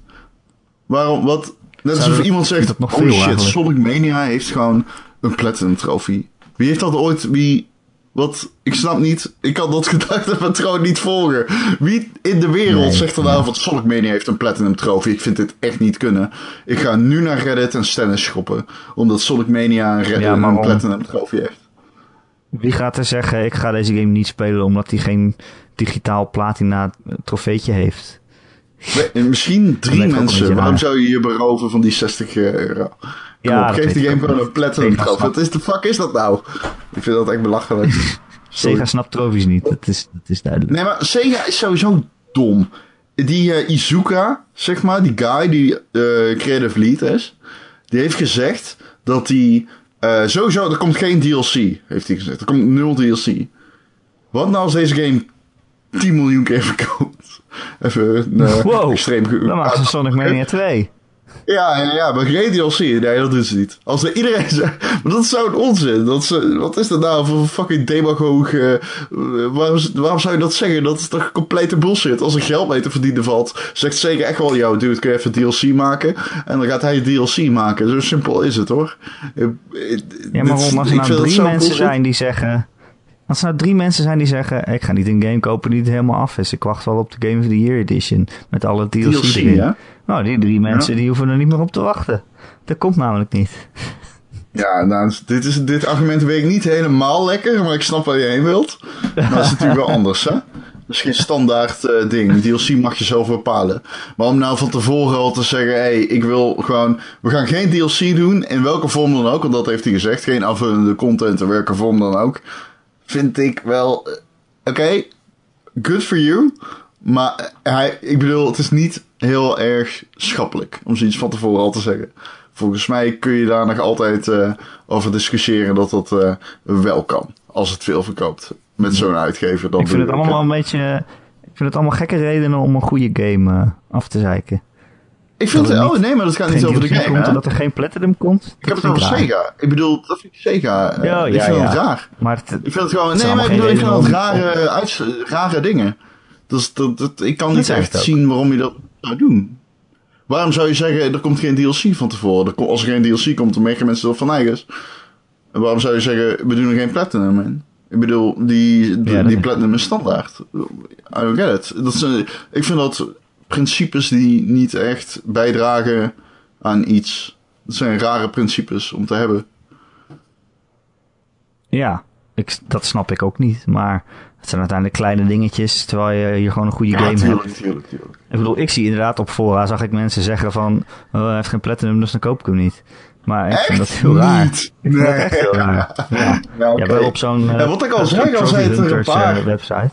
Waarom? Wat? Net alsof iemand zegt... nog oh shit, eigenlijk? Sonic Mania heeft gewoon een platinum trofee. Wie heeft dat ooit... Wie... Wat? Ik snap niet. Ik kan dat gedachtepatroon niet volgen. Wie in de wereld Nee, zegt er nou van Sonic Mania heeft een platinum trofee? Ik vind dit echt niet kunnen. Ik ga nu naar Reddit en Stennis schoppen. Omdat Sonic Mania een, Reddit, Ja, een platinum trofee heeft. Wie gaat er zeggen, ik ga deze game niet spelen omdat hij geen digitaal platina trofeetje heeft? Misschien drie mensen. Waarom zou je je beroven van die 60 euro? Ja, op, geef die game gewoon een trofee. snapt- Wat is de fuck is dat nou? Ik vind dat echt belachelijk. Sega snapt trofies niet, dat is, dat is duidelijk. Nee, maar Sega is sowieso dom. Die eh, Izuka, zeg maar, die guy die eh, creative lead is, die heeft gezegd dat hij eh, sowieso, er komt geen DLC, heeft hij gezegd. Er komt nul DLC. Wat nou als deze game 10 miljoen keer verkoopt? Even een eh, Wow, extreem Dan maken ze Sonic Mania 2. Ja, ja, ja, maar geen DLC. Nee, dat doen ze niet. Als er iedereen zegt... Maar dat is zo'n onzin. Dat ze, wat is dat nou voor fucking demagoog... eh, waarom, waarom zou je dat zeggen? Dat is toch complete bullshit. Als er geld mee te verdienen valt... Zegt zeker echt wel... Yo, dude, kun je even DLC maken? En dan gaat hij DLC maken. Zo simpel is het, hoor. Eh, eh, Ja, maar Ron, als er nou drie mensen bullshit. zijn die zeggen... Als er nou drie mensen zijn die zeggen... Ik ga niet een game kopen die het helemaal af is. Ik wacht wel op de Game of the Year Edition. Met alle DLC, DLC, erin. ja? Nou, die drie mensen die hoeven er niet meer op te wachten. Dat komt namelijk niet. Ja, nou, dit, is, dit argument weet ik niet helemaal lekker, maar ik snap waar je heen wilt. Maar dat is natuurlijk wel anders, hè? Dat is geen standaard eh, ding. DLC mag je zelf bepalen. Maar om nou van tevoren al te zeggen, hé, hey, ik wil gewoon... We gaan geen DLC doen, in welke vorm dan ook, want dat heeft hij gezegd. Geen aanvullende content, in welke vorm dan ook. Vind ik wel... eh, Oké, good for you. Maar eh, hij, ik bedoel, het is niet heel erg schappelijk om zoiets van tevoren al te zeggen. Volgens mij kun je daar nog altijd eh, over discussiëren dat dat wel kan. Als het veel verkoopt met zo'n uitgever. Dan ik vind het allemaal een beetje... Ik vind het allemaal gekke redenen om een goede game af te zeiken. Ik vind het, oh nee, maar dat gaat Geen niet over de game. komt hè? en dat er geen Platinum komt. Ik heb het over raar. Sega. Ik bedoel, dat vind ik Sega. eh, Ja, ik ja, vind ja. het raar. Maar het, Ik vind het gewoon. Is Nee, maar ik bedoel, ik vind het rare, rare dingen. Dus dat, dat, ik kan Dat niet echt zien waarom je dat zou doen. Waarom zou je zeggen, er komt geen DLC van tevoren? Er als er geen DLC komt, dan merken mensen dat van eigens. En waarom zou je zeggen, we doen er geen Platinum in? Ik bedoel, die, die, Ja, dat die is- Platinum is standaard. I don't get it. Dat zijn, ik vind dat principes die niet echt bijdragen aan iets. Dat zijn rare principes om te hebben. Ja, ik, dat snap ik ook niet. Maar het zijn uiteindelijk kleine dingetjes, terwijl je hier gewoon een goede game hebt. tuurlijk, tuurlijk, tuurlijk. Ik bedoel, ik zie inderdaad op fora, zag ik mensen zeggen van, oh, hij heeft geen platinum, dus dan koop ik hem niet. Maar ik vind dat heel raar. Niet. Ik vind dat echt heel raar. Ja, Ja, oké. ja wel op zo'n eh, Ja, wat ik al op zei, al zei het een paar. eh, website.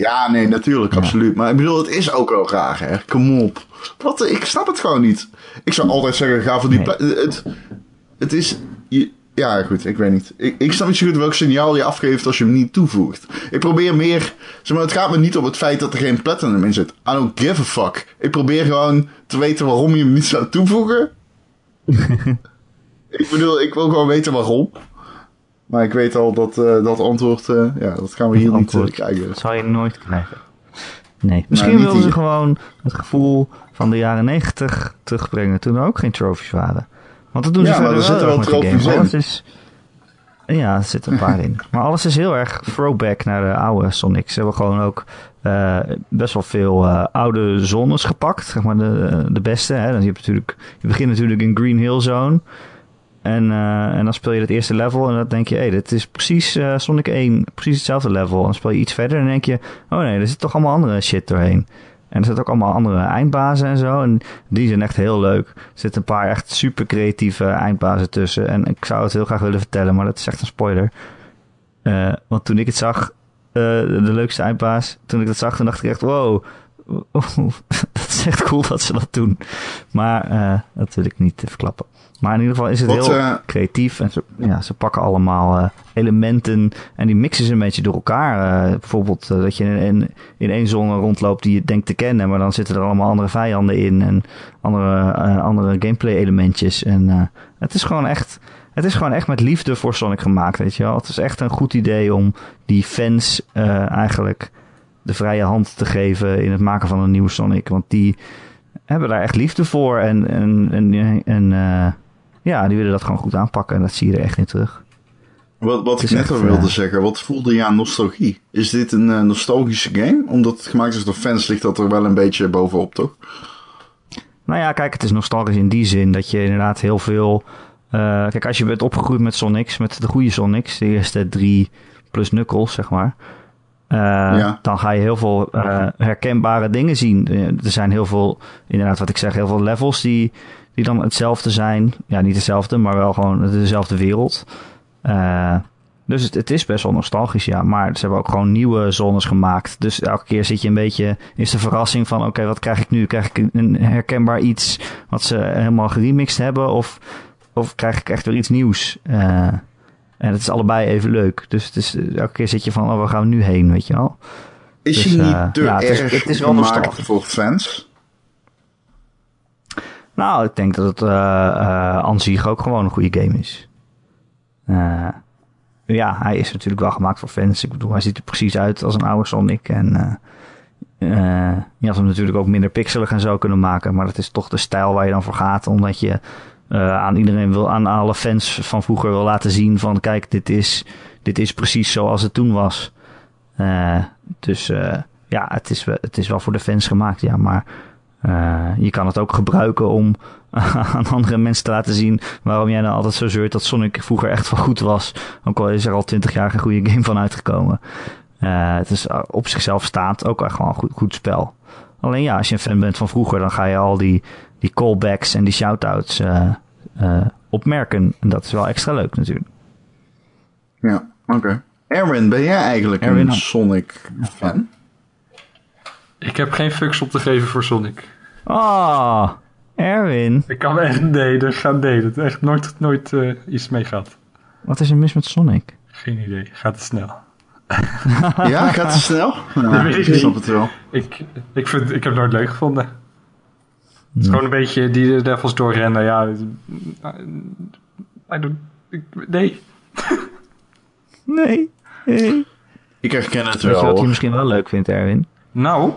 Ja, nee, natuurlijk, absoluut. Maar ik bedoel, het is ook wel raar, hè. Kom op. Wat, ik snap het gewoon niet. Ik zou altijd zeggen, ga voor die... Nee. Het, het is... Je, ja, goed, ik weet niet. Ik, ik snap niet zo goed welk signaal je afgeeft als je hem niet toevoegt. Ik probeer meer... Zeg maar, het gaat me niet om het feit dat er geen platinum in zit. I don't give a fuck. Ik probeer gewoon te weten waarom je hem niet zou toevoegen. ik bedoel, ik wil gewoon weten waarom. Maar ik weet al dat eh, dat antwoord... eh, ja, dat gaan we hier niet Antwoord. eh, krijgen. Dat zal je nooit krijgen. Nee, misschien wilden ze hier. gewoon het gevoel van de jaren 90 terugbrengen toen er ook geen trophies waren. Want dat doen ze Ja, maar verder er zitten wel trophies in. Alles is... Ja, er zitten een paar in. Maar alles is heel erg throwback naar de oude Sonic. Ze hebben gewoon ook best wel veel oude zones gepakt. Zeg maar de, de beste. Hè. Dan, je, hebt natuurlijk, je begint natuurlijk in Green Hill Zone. En, eh, en dan speel je het eerste level en dan denk je, hé, hey, dit is precies eh, Sonic 1, precies hetzelfde level. En dan speel je iets verder en denk je, oh nee, er zit toch allemaal andere shit doorheen. En er zitten ook allemaal andere eindbazen en zo. En die zijn echt heel leuk. Er zitten een paar echt super creatieve eindbazen tussen. En ik zou het heel graag willen vertellen, maar dat is echt een spoiler. Eh, want toen ik het zag, de leukste eindbaas, toen ik dat zag, toen dacht ik echt, wow, dat is echt cool dat ze dat doen. Maar dat wil ik niet verklappen. Maar in ieder geval is het Wat, heel eh, creatief. En ze, ja, ze pakken allemaal eh, elementen en die mixen ze een beetje door elkaar. Eh, bijvoorbeeld dat je in, in, in één zone rondloopt die je denkt te kennen, maar dan zitten er allemaal andere vijanden in en andere, andere gameplay elementjes. En het is gewoon echt. Het is gewoon echt met liefde voor Sonic gemaakt, weet je wel. Het is echt een goed idee om die fans eigenlijk de vrije hand te geven in het maken van een nieuwe Sonic. Want die hebben daar echt liefde voor. En, en, en, en ja, die willen dat gewoon goed aanpakken. En dat zie je er echt in terug. Wat, wat ik net al wilde eh, zeggen, wat voelde je aan nostalgie? Is dit een eh, nostalgische game? Omdat het gemaakt is door fans, ligt dat er wel een beetje bovenop, toch? Nou ja, kijk, het is nostalgisch in die zin dat je inderdaad heel veel... eh, kijk, als je bent opgegroeid met Sonics, met de goede Sonics, de eerste drie plus Knuckles, zeg maar... Ja. Dan ga je heel veel herkenbare dingen zien. Er zijn heel veel, inderdaad wat ik zeg, heel veel levels die, die dan hetzelfde zijn. Ja, niet hetzelfde, maar wel gewoon dezelfde wereld. Eh, dus het, het is best wel nostalgisch, ja. Maar ze hebben ook gewoon nieuwe zones gemaakt. Dus elke keer zit je een beetje... Is de verrassing van... Oké, wat krijg ik nu? Krijg ik een- herkenbaar iets... wat ze helemaal geremixed hebben? Of, of krijg ik echt weer iets nieuws? Eh, en het is allebei even leuk. Dus het is, elke keer zit je van... Oh, waar gaan we nu heen? Weet je wel? Is Dus, hij niet eh, te ja, het is- erg het is wel gemaakt nostalgisch. voor fans? Nou, ik denk dat het eh eh, aan ook gewoon een goede game is. Eh, ja, hij is natuurlijk wel gemaakt voor fans. Ik bedoel, hij ziet er precies uit als een oude Sonic. En je had hem natuurlijk ook minder pixelig en zo kunnen maken. Maar dat is toch de stijl waar je dan voor gaat. Omdat je aan iedereen wil, aan alle fans van vroeger wil laten zien van... Kijk, dit is, dit is precies zoals het toen was. Dus ja, het is, het is wel voor de fans gemaakt, ja. Maar eh, je kan het ook gebruiken om aan andere mensen te laten zien waarom jij nou altijd zo zeurt dat Sonic vroeger echt wel goed was. Ook al is er al twintig jaar geen goede game van uitgekomen. Eh, het is eh, op zichzelf staand ook echt gewoon een goed, goed spel. Alleen ja, als je een fan bent van vroeger, dan ga je al die, die callbacks en die shoutouts eh eh opmerken. En dat is wel extra leuk natuurlijk. Ja, oké. Erwin, ben jij eigenlijk Erwin, een nou. Sonic-fan? Ik heb geen fucks op te geven voor Sonic. Ah, Erwin, Ik kan me echt... Nee, er gaat nee. Dat echt nooit, nooit eh, iets mee gaat. wat is er mis met Sonic? Geen idee. Gaat te snel. Ja, gaat het snel? Ja, Dat weet ik ik snap niet. het wel. Ik, ik, vind, ik heb het nooit leuk gevonden. Het is gewoon een beetje die levels doorrennen. Ja, I don't, ik, nee. Nee. nee. Ik herken het Weet je wel. wat je misschien wel leuk vindt, Erwin? Nou,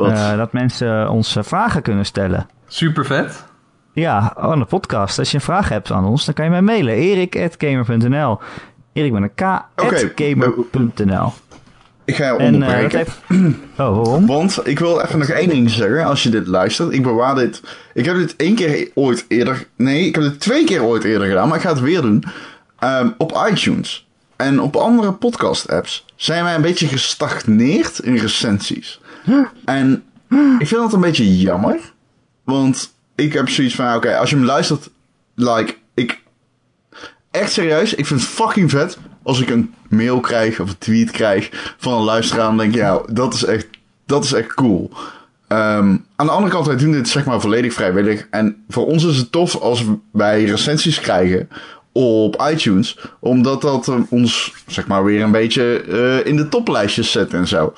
Wat? Eh, dat mensen ons eh, vragen kunnen stellen. super vet. Ja, aan de podcast. Als je een vraag hebt aan ons, dan kan je mij mailen. erik.gamer.nl Erik met een k. Gamer.nl ik ga je En eh, onderbreken. heeft... Oh, waarom? Want ik wil even nog één ding zeggen als je dit luistert. Ik bewaar dit. Ik heb dit één keer ooit eerder. Nee, ik heb dit twee keer ooit eerder gedaan, maar ik ga het weer doen. Ehm, op iTunes en op andere podcast-apps zijn wij een beetje gestagneerd in recensies. En ik vind dat een beetje jammer. Want ik heb zoiets van: oké, als je hem luistert, like, ik. Echt serieus, ik vind het fucking vet als ik een mail krijg of een tweet krijg van een luisteraar. Dan denk ik, ja, dat is echt, dat is echt cool. Ehm, aan de andere kant, wij doen dit zeg maar volledig vrijwillig. En voor ons is het tof als wij recensies krijgen op iTunes. Omdat dat eh, ons, zeg maar, weer een beetje eh, in de toplijstjes zet en zo.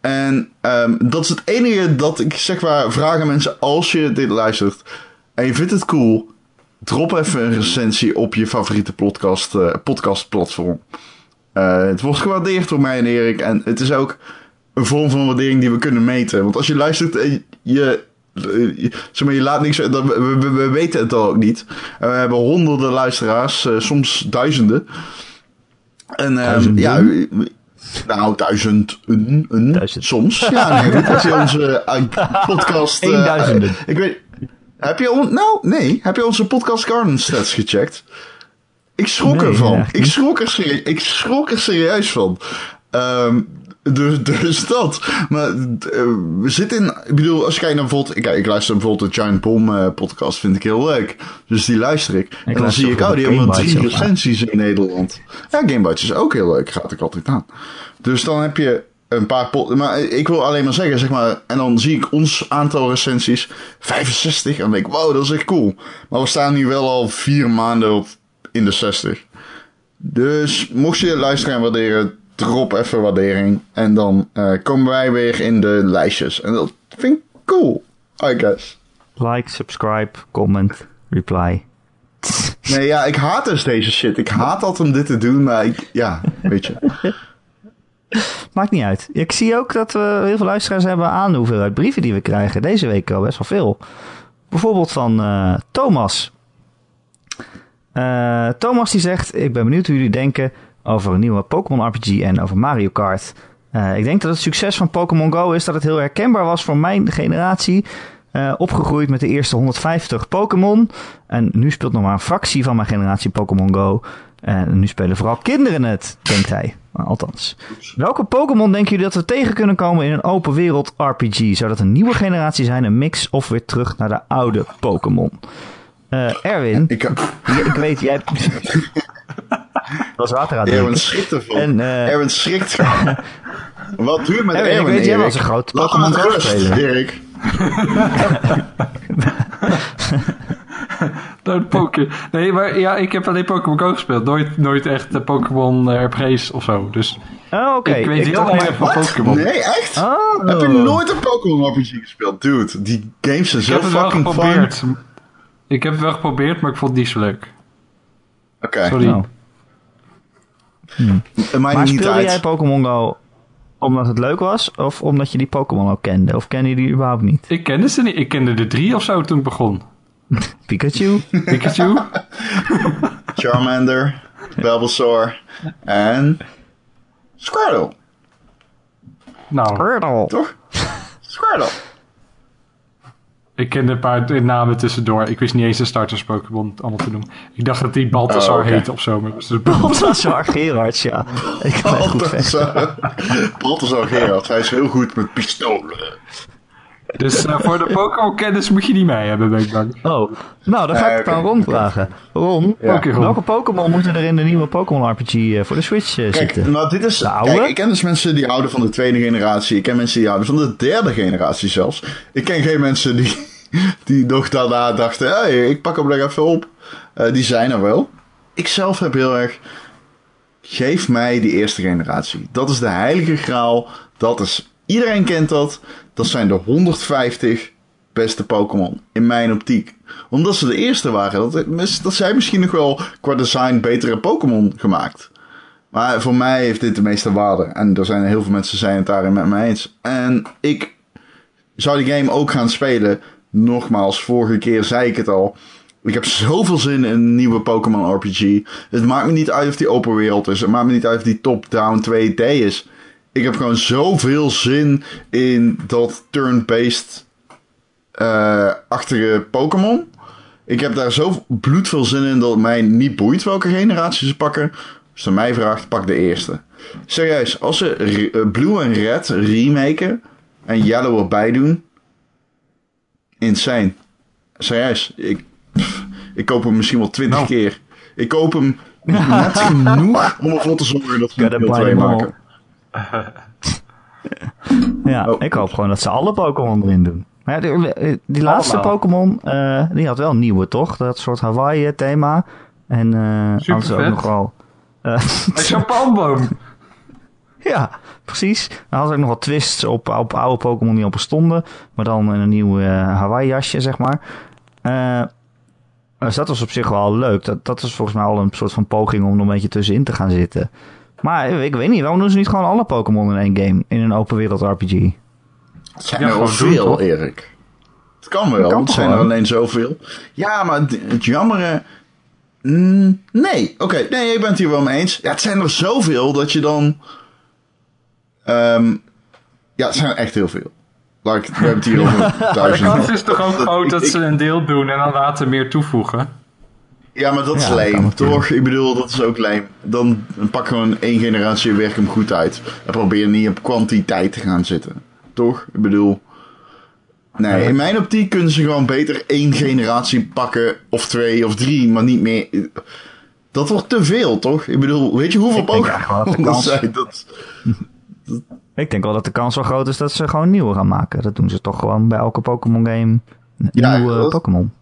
En ehm, dat is het enige dat ik zeg maar vraag aan mensen als je dit luistert en je vindt het cool. Drop even een recensie op je favoriete podcast, eh, podcastplatform. Eh, het wordt gewaardeerd door mij en Erik. En het is ook een vorm van waardering die we kunnen meten. Want als je luistert en je, eh, je, zeg maar, je laat niks... We, we, we weten het al ook niet. En we hebben honderden luisteraars, eh, soms duizenden. En ehm, ja, nou, duizend, een, een, Duizend. soms. Ja, nee, als je onze eh, podcast... eh, Eenduizenden. ik weet... Heb je, on- nou, nee. Heb je onze podcast Garden Stats gecheckt? Ik schrok Nee, ervan. Ik schrok er, serie- ik schrok er serieus van. Ehm, dus, dus dat. Maar eh, we zitten in... Ik bedoel, als je kijkt naar bijvoorbeeld... Ik, ik luister bijvoorbeeld de Giant Bomb eh, podcast. Vind ik heel leuk. Dus die luister ik. en dan zie ik... ook Oh, die hebben drie recensies in Nederland. Ja, Gamebites is ook heel leuk. Gaat ik altijd aan. Dus dan heb je een paar... Maar ik wil alleen maar zeggen, zeg maar... En dan zie ik ons aantal recensies. 65. En dan denk ik, wow, dat is echt cool. Maar we staan nu wel al vier maanden op, in de 60. Dus mocht je luisteren en waarderen, drop even waardering. En dan eh, komen wij weer in de lijstjes. En dat vind ik cool, I guess. Like, subscribe, comment, reply. Nee, ja, ik haat dus deze shit. Ik haat altijd om dit te doen, maar ik, ja, weet je. Maakt niet uit. Ik zie ook dat we heel veel luisteraars hebben aan de hoeveelheid brieven die we krijgen. Deze week al best wel veel. Bijvoorbeeld van eh, Thomas. Eh, Thomas die zegt, ik ben benieuwd hoe jullie denken over een nieuwe Pokémon RPG en over Mario Kart. Eh, ik denk dat het succes van Pokémon Go is dat het heel herkenbaar was voor mijn generatie. Eh, opgegroeid met de eerste 150 Pokémon. En nu speelt nog maar een fractie van mijn generatie Pokémon Go. En nu spelen vooral kinderen het, denkt hij. Althans. Welke Pokémon denken jullie dat we tegen kunnen komen in een open wereld RPG? Zou dat een nieuwe generatie zijn, een mix of weer terug naar de oude Pokémon? Eh, Erwin, Ik, ik, ik weet, jij was water aan het Erwin schrikt ervan. En, eh, Erwin schrikt gewoon. Wat je met Erwin, ik weet, jij was een groot Pokémon Go speler. Erik. De Poké- Nee, maar ja, ik heb alleen Pokémon Go gespeeld. Nooit, nooit echt de Pokémon eh, RPG's of zo. Dus Oh, oké. ik weet heel weinig maar- van Pokémon. Nee, echt? Oh. Heb je nooit een Pokémon RPG gespeeld? Dude, die games zijn Ik zo heb het wel fucking fun. Ik heb het wel geprobeerd, maar ik vond het niet zo leuk. Oké, Sorry. Nou, maakt Maar niet speelde uit. jij Pokémon Go omdat het leuk was of omdat je die Pokémon ook kende? Of ken je die überhaupt niet? Ik kende ze niet. Ik kende de drie of zo toen ik begon. Pikachu? Pikachu, Charmander, Bulbasaur en Squirtle, nou, Squirtle. toch? Squirtle. Ik kende een paar namen tussendoor. Ik wist niet eens de starters Pokémon allemaal te noemen. Ik dacht dat die Balthasar Oh, heette of zo. Maar dat is dus Balthasar Gerards, ja. Ik. Balthasar, Balthasar Gerard, hij is heel goed met pistolen. Dus eh, voor de Pokémon kennis moet je die mee hebben, ben ik bang. Oh, nou dan ga ik het dan oké, Ron oké. vragen. Ron, Ja. Oké, Ron. welke Pokémon moeten er in de nieuwe Pokémon RPG eh, voor de Switch eh, Kijk, zitten? nou dit is... De oude? Kijk, ik ken dus mensen die houden van de tweede generatie. Ik ken mensen die houden van de derde generatie zelfs. Ik ken geen mensen die, die nog daarna dachten... Hey, ik pak hem nog even op. Eh, die zijn er wel. Ik zelf heb heel erg... Geef mij die eerste generatie. Dat is de heilige graal. Dat is... Iedereen kent dat. Dat zijn de 150 beste Pokémon. In mijn optiek. Omdat ze de eerste waren. Dat, dat zijn misschien nog wel qua design betere Pokémon gemaakt. Maar voor mij heeft dit de meeste waarde. En er zijn heel veel mensen zijn het daarin met mij eens. En ik zou die game ook gaan spelen. Nogmaals, vorige keer zei ik het al. Ik heb zoveel zin in een nieuwe Pokémon RPG. Het maakt me niet uit of die open wereld is. Het maakt me niet uit of die top-down 2D is. Ik heb gewoon zoveel zin in dat turn-based eh achtige Pokémon. Ik heb daar zo bloedveel zin in dat het mij niet boeit welke generatie ze pakken. Als je mij vraagt, pak de eerste. Serieus, als ze re- eh, Blue en Red remaken en Yellow erbij doen. Insane. Serieus, ik, pff, ik koop hem misschien wel twintig Nou. keer. Ik koop hem net genoeg om ervoor te zorgen dat we er deel buy 2 them all. maken. Ja, Oh. ik hoop gewoon dat ze alle Pokémon erin doen. Maar ja, die, die laatste. Pokémon, eh, die had wel een nieuwe, toch? Dat soort Hawaii-thema. En eh Super hadden ze ook nog wel... eh, Een champagneboom. ja, precies. Dan hadden ze ook nog wat twists op, op oude Pokémon die al bestonden. Maar dan in een nieuw eh, Hawaii jasje, zeg maar. Eh, dus dat was op zich wel leuk. Dat, dat is volgens mij al een soort van poging om er een beetje tussenin te gaan zitten. Maar ik weet niet, waarom doen ze niet gewoon alle Pokémon in één game? In een open wereld RPG? Het zijn Ja, er doen, veel? Erik. Het kan wel, kan het toch zijn er alleen zoveel. Ja, maar het, het jammere... Mm, nee, oké, nee, je bent het hier wel mee eens. Ja, het zijn er zoveel dat je dan... ehm, ja, het zijn er echt heel veel. Like, we hebben het hier over Maar de kans is toch ook groot dat ze een deel doen en dan later meer toevoegen? Ja, maar dat is Ja, dat leem, toch? Ik bedoel, dat is ook leem. Dan pak gewoon één generatie en werk hem goed uit. En probeer niet op kwantiteit te gaan zitten. Toch? Ik bedoel... Nee, in mijn optiek kunnen ze gewoon beter één generatie pakken, of twee, of drie, maar niet meer. Dat wordt te veel, toch? Ik bedoel, weet je hoeveel dat Pokémon zijn? Dat, Ik denk wel dat de kans wel groot is dat ze gewoon nieuwe gaan maken. Dat doen ze toch gewoon bij elke Pokémon game. Een Ja, nieuwe dat- Pokémon.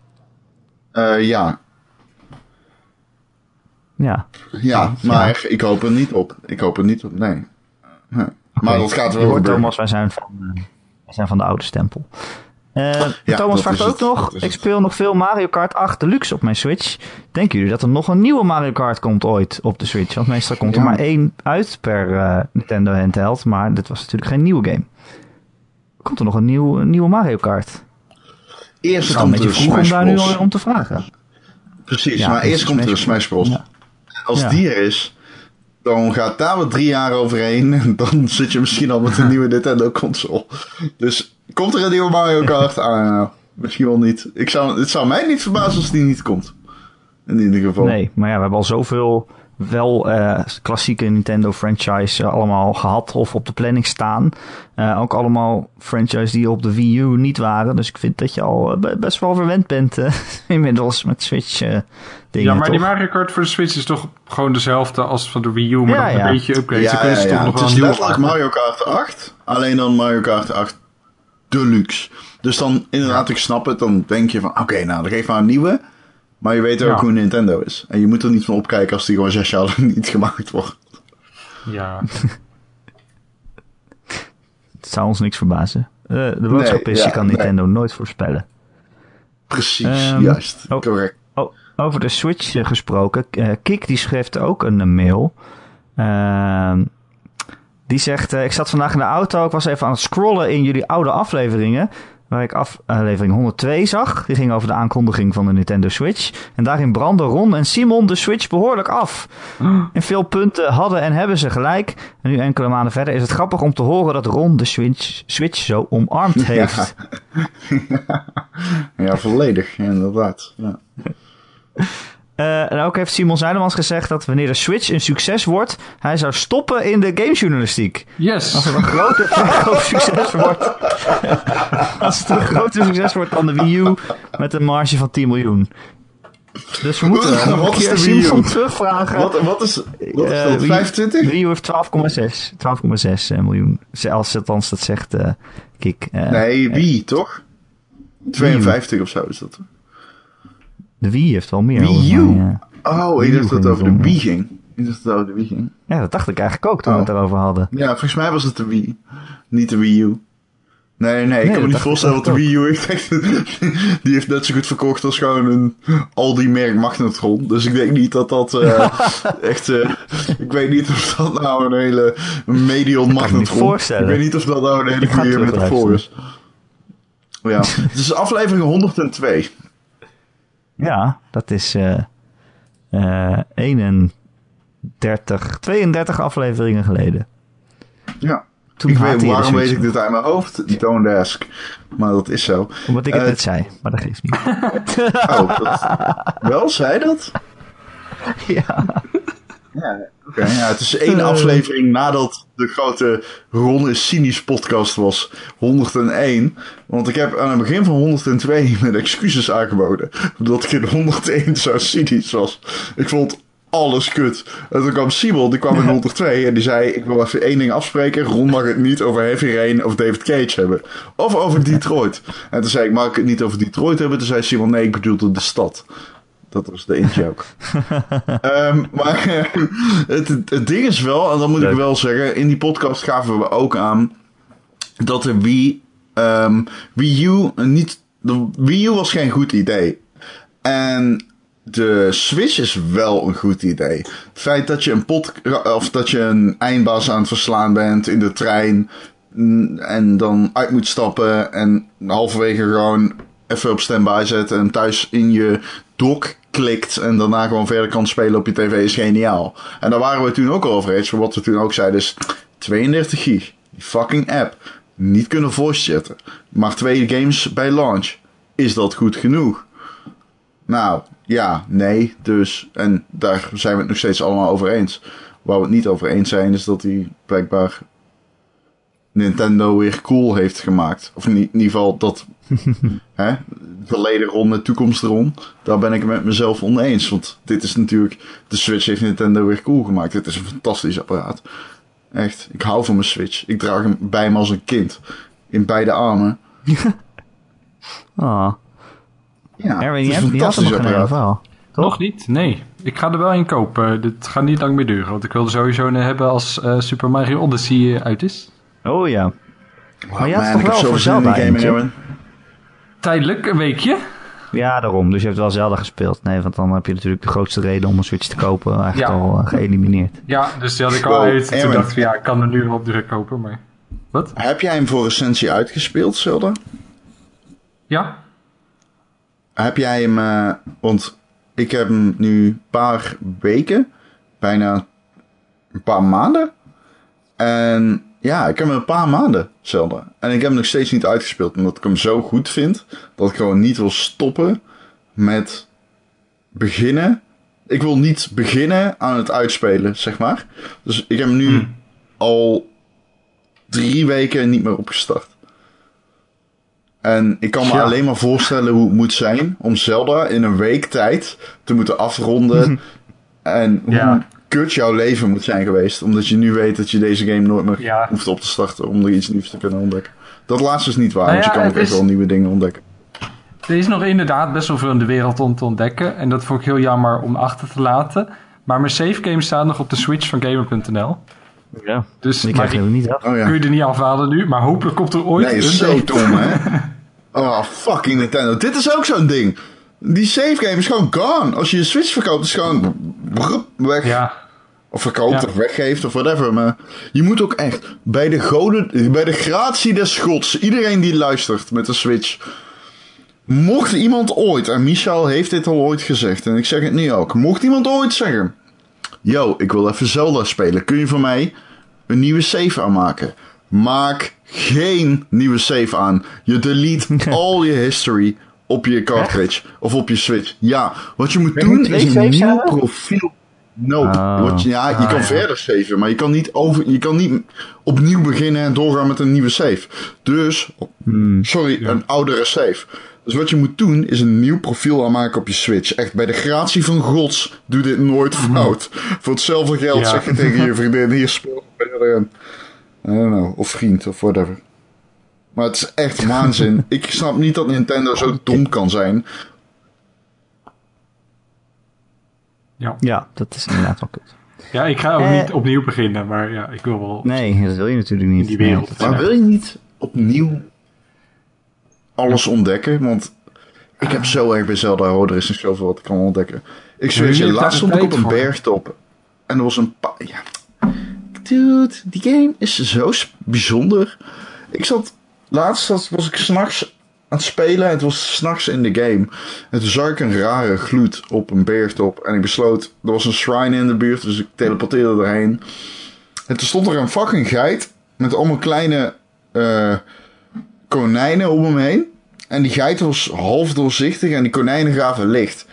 eh, ja, Ja. ja, maar ik hoop er niet op. Ik hoop er niet op, nee. Nee. Maar dat gaat Je wel gebeuren. Thomas, wij zijn van, eh, wij zijn van de oude stempel. Eh, Ja, Thomas vraagt ook het, nog, ik het. speel nog veel Mario Kart 8 Deluxe op mijn Switch. Denken jullie dat er nog een nieuwe Mario Kart komt ooit op de Switch? Want meestal komt er Ja. maar één uit per eh, Nintendo handheld, maar dit was natuurlijk geen nieuwe game. Komt er nog een, nieuw, een nieuwe Mario Kart? Eerst is al een komt beetje vroeg om daar nu om te vragen. Precies, Ja, maar eerst komt er de Smash Smash Bros. Als Ja. die er is, dan gaat daar wat drie jaar overheen. En dan zit je misschien al met een nieuwe Nintendo console. Dus komt er een nieuwe Mario Kart? Ah, nou, misschien wel niet. Ik zou, het zou mij niet verbazen als die niet komt. In ieder geval. Nee, maar ja, we hebben al zoveel wel eh, klassieke Nintendo franchise eh, allemaal gehad of op de planning staan. Eh, ook allemaal franchise die op de Wii U niet waren. Dus ik vind dat je al be- best wel verwend bent inmiddels met Switch dingen. Ja, maar die? Mario Kart voor de Switch is toch gewoon dezelfde als van de Wii U, maar Ja, dan ja. een beetje upgrade. ja, Ze kunnen ja, ze ja. toch nog Het wel is letterlijk. Mario Kart 8. Alleen dan Mario Kart 8 Deluxe. Dus dan inderdaad, ik snap het. Dan denk je van, oké, nou, dan geef maar een nieuwe. Maar je weet ook Ja. hoe Nintendo is. En je moet er niet van opkijken als die gewoon zes jaar lang niet gemaakt wordt. Ja, Het zou ons niks verbazen. Eh, de boodschap Nee, is, ja, je kan nee. Nintendo nooit voorspellen. Precies, Ehm, juist. oh. Correct. Over de Switch eh, gesproken. eh, Kik die schreef ook een eh, mail. Ehm, die zegt, ik zat vandaag in de auto. Ik was even aan het scrollen in jullie oude afleveringen. Waar ik af, aflevering 102 zag. Die ging over de aankondiging van de Nintendo Switch. En daarin brandden Ron en Simon de Switch behoorlijk af. In veel punten hadden en hebben ze gelijk. En nu enkele maanden verder is het grappig om te horen dat Ron de Switch, Switch zo omarmd heeft. Ja, volledig, ja, inderdaad. Ja. Eh, en ook heeft Simon Zuidemans gezegd dat wanneer de Switch een succes wordt, hij zou stoppen in de gamejournalistiek. Als yes. het een grote, groot succes wordt. Als het een groter succes wordt dan de Wii U met een marge van 10 miljoen. Dus we moeten nog Wat een keer? Simon terugvragen. Wat, wat is, wat is Eh, dat, Wii- 25? Wii U heeft 12,6 12,6 eh, miljoen. Als althans dat zegt eh Kik. eh, Nee, wie, toch? 52 of zo is dat. De Wii heeft wel meer. Wii U? mij. Oh, ik dacht dat het over de Wii ging. Ik dacht dat het over de Wii ging. ja, dat dacht ik eigenlijk ook toen we Oh. het erover hadden. Ja, volgens mij was het de Wii. Niet de Wii U. Nee, nee, ik kan me niet ik voorstellen dat de. Wii U heeft die heeft net zo goed verkocht als gewoon een Aldi-merk magnetron. Dus ik denk niet dat dat eh, echt... eh, ik weet niet of dat nou een hele medion me magnetron... niet voorstellen. Ik weet niet of dat nou een hele Ik goede metafoor is. Ja, het is aflevering 102. Ja, dat is eh eh 31, 32 afleveringen geleden. Ja. Toen ik weet, waarom weet ik dit uit mijn hoofd? Don't ask. Maar dat is zo. Omdat ik het Eh, net zei, maar dat geeft niet. Oh, dat... Wel, zei dat? ja. Ja, ja, het is één aflevering nadat de grote Ron is cynisch podcast was. 101. Want ik heb aan het begin van 102 mijn excuses aangeboden. Omdat ik in 101 zo cynisch was. Ik vond alles kut. En toen kwam Simon, die kwam in 102 en die zei... Ik wil even één ding afspreken. Ron mag het niet over Heavy Rain of David Cage hebben. Of over Detroit. En toen zei ik, mag ik het niet over Detroit hebben? Toen zei Simon, nee, ik bedoelde de stad. Dat was de in-joke. Ehm, maar het, het ding is wel, en dat moet ik wel zeggen, in die podcast gaven we ook aan dat de Wii, ehm, Wii U niet, de Wii U was geen goed idee. En de Switch is wel een goed idee. Het feit dat je een pot, of dat je een eindbaas aan het verslaan bent in de trein mm, en dan uit moet stappen en halverwege gewoon even op standby zetten en thuis in je dock klikt en daarna gewoon verder kan spelen op je tv is geniaal. En daar waren we toen ook over eens. Wat we toen ook zeiden is 32 gig. Die fucking app. Niet kunnen voice chatten. Maar twee games bij launch. Is dat goed genoeg? Nou, ja, nee, dus. En daar zijn we het nog steeds allemaal over eens. Waar we het niet over eens zijn, is dat hij blijkbaar Nintendo weer cool heeft gemaakt. Of in ieder geval dat. hè, verleden rond met toekomst rond. Daar ben ik het met mezelf oneens. Want dit is natuurlijk. De Switch heeft Nintendo weer cool gemaakt. Dit is een fantastisch apparaat. Echt, ik hou van mijn Switch. Ik draag hem bij me als een kind. In beide armen. Ah, Ja, Erwin, het je is een fantastisch apparaat. Nog niet? Nee. Ik ga er wel in kopen. Dit gaat niet lang meer duren. Want ik wilde sowieso een hebben als eh, Super Mario Odyssey eh, uit is. Oh ja. Maar je had Man, toch ik heb wel voor Zelda? Erwin. Tijdelijk, een weekje. Ja, daarom. Dus je hebt wel Zelda gespeeld. Nee, want dan heb je natuurlijk de grootste reden om een Switch te kopen eigenlijk Ja. al eh, geëlimineerd. Ja, dus die had ik al Wow, uit. Toen dacht ik, ja, ik kan er nu wel op druk kopen. Maar... Wat? Heb jij hem voor essentie uitgespeeld, Zelda? Ja? Heb jij hem, eh, want ik heb hem nu een paar weken, bijna een paar maanden. En ja, ik heb hem een paar maanden, Zelda. En ik heb hem nog steeds niet uitgespeeld, omdat ik hem zo goed vind, dat ik gewoon niet wil stoppen met beginnen. Ik wil niet beginnen aan het uitspelen, zeg maar. Dus ik heb hem nu Hmm. al drie weken niet meer opgestart. En ik kan me Ja. alleen maar voorstellen hoe het moet zijn om Zelda in een week tijd te moeten afronden. en hoe Ja. Kut jouw leven moet zijn geweest. Omdat je nu weet dat je deze game nooit meer Ja. hoeft op te starten om er iets nieuws te kunnen ontdekken. Dat laatste is niet waar, Nou want je kan ook het echt is- wel nieuwe dingen ontdekken. Er is nog inderdaad best wel veel in de wereld om te ontdekken. En dat vond ik heel jammer om achter te laten. Maar mijn save game staat nog op de Switch van Gamer.nl. Ja. Dus Die maar krijg je er niet af. Oh ja. kun je er niet afhalen nu. Maar hopelijk komt er ooit Nee, een is zo save. dom, hè? Oh, fucking Nintendo. Dit is ook zo'n ding. Die save game is gewoon gone. Als je je Switch verkoopt, is gewoon brup, weg. Ja, Of verkoopt Ja. of weggeeft of whatever. Maar je moet ook echt bij de goden, bij de gratie des gods, iedereen die luistert met de Switch. Mocht iemand ooit, en Michel heeft dit al ooit gezegd, en ik zeg het nu ook. Mocht iemand ooit zeggen: Yo, ik wil even Zelda spelen. Kun je voor mij een nieuwe save aanmaken? Maak geen nieuwe save aan. Je delete al je history op je cartridge of op je Switch. Ja, wat je moet doen is een nieuw hebben? profiel. Nope. Ah. Wat je- ja, je Ah, kan ja. verder saven, maar je kan, niet over, je kan niet opnieuw beginnen en doorgaan met een nieuwe save. Dus, sorry, Ja. een oudere save. Dus wat je moet doen is een nieuw profiel aanmaken op je Switch. Echt, bij de gratie van gods, doe dit nooit fout. Voor hetzelfde geld Ja. zeg je tegen je vriendin, hier speel verder in. I don't know, of vriend, of whatever. Maar het is echt waanzin. Ik snap niet dat Nintendo zo dom kan zijn. ja. Ja, dat is inderdaad wel kut. ja, ik ga ook Eh. niet opnieuw beginnen. Maar ja, ik wil wel... Nee, dat wil je natuurlijk niet. In die wereld. Nee, Maar wil je niet opnieuw alles ontdekken? Want ik heb zo erg bij Zelda, oh, er is nog zoveel wat ik kan ontdekken. Ik zweer je, laatst stond ik op een voor? bergtop. En er was een pa... Ja. Dude, die game is zo bijzonder. Ik zat... Laatst was ik s'nachts aan het spelen. En het was s'nachts in de game. En toen zag ik een rare gloed op een bergtop. En ik besloot... Er was een shrine in de buurt, dus ik teleporteerde erheen. En toen stond er een fucking geit met allemaal kleine eh, konijnen om hem heen. En die geit was half doorzichtig en die konijnen gaven licht.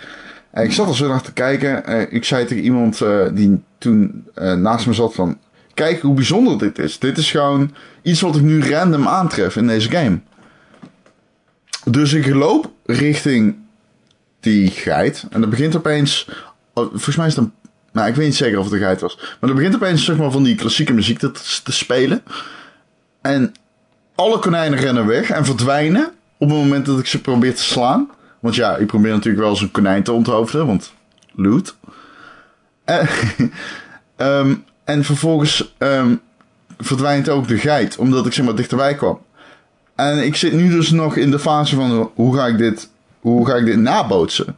En ik zat er zo naar te kijken. En ik zei tegen iemand eh, die toen eh, naast me zat van... Kijk hoe bijzonder dit is. Dit is gewoon iets wat ik nu random aantref in deze game. Dus ik loop richting die geit. En dat begint opeens... oh, Volgens mij is het een... Nou, ik weet niet zeker of het een geit was. Maar er begint opeens zeg maar, van die klassieke muziek te, te spelen. En alle konijnen rennen weg en verdwijnen op het moment dat ik ze probeer te slaan. Want ja, ik probeer natuurlijk wel zo'n konijn te onthoofden, want loot. Eh, ehm, en vervolgens ehm, verdwijnt ook de geit, omdat ik zeg maar dichterbij kwam. En ik zit nu dus nog in de fase van hoe ga ik dit, hoe ga ik dit nabootsen.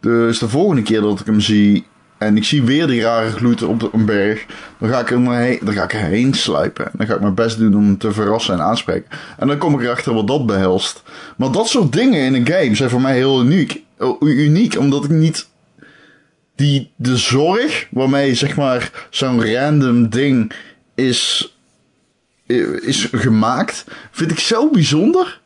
Dus de volgende keer dat ik hem zie en ik zie weer die rare gloed op een berg, dan ga ik heen, dan ga ik erheen sluipen. Dan ga ik mijn best doen om hem te verrassen en aanspreken. En dan kom ik erachter wat dat behelst. Maar dat soort dingen in een game zijn voor mij heel uniek. Uniek, omdat ik niet die, de zorg waarmee zeg maar zo'n random ding is, is gemaakt, vind ik zo bijzonder.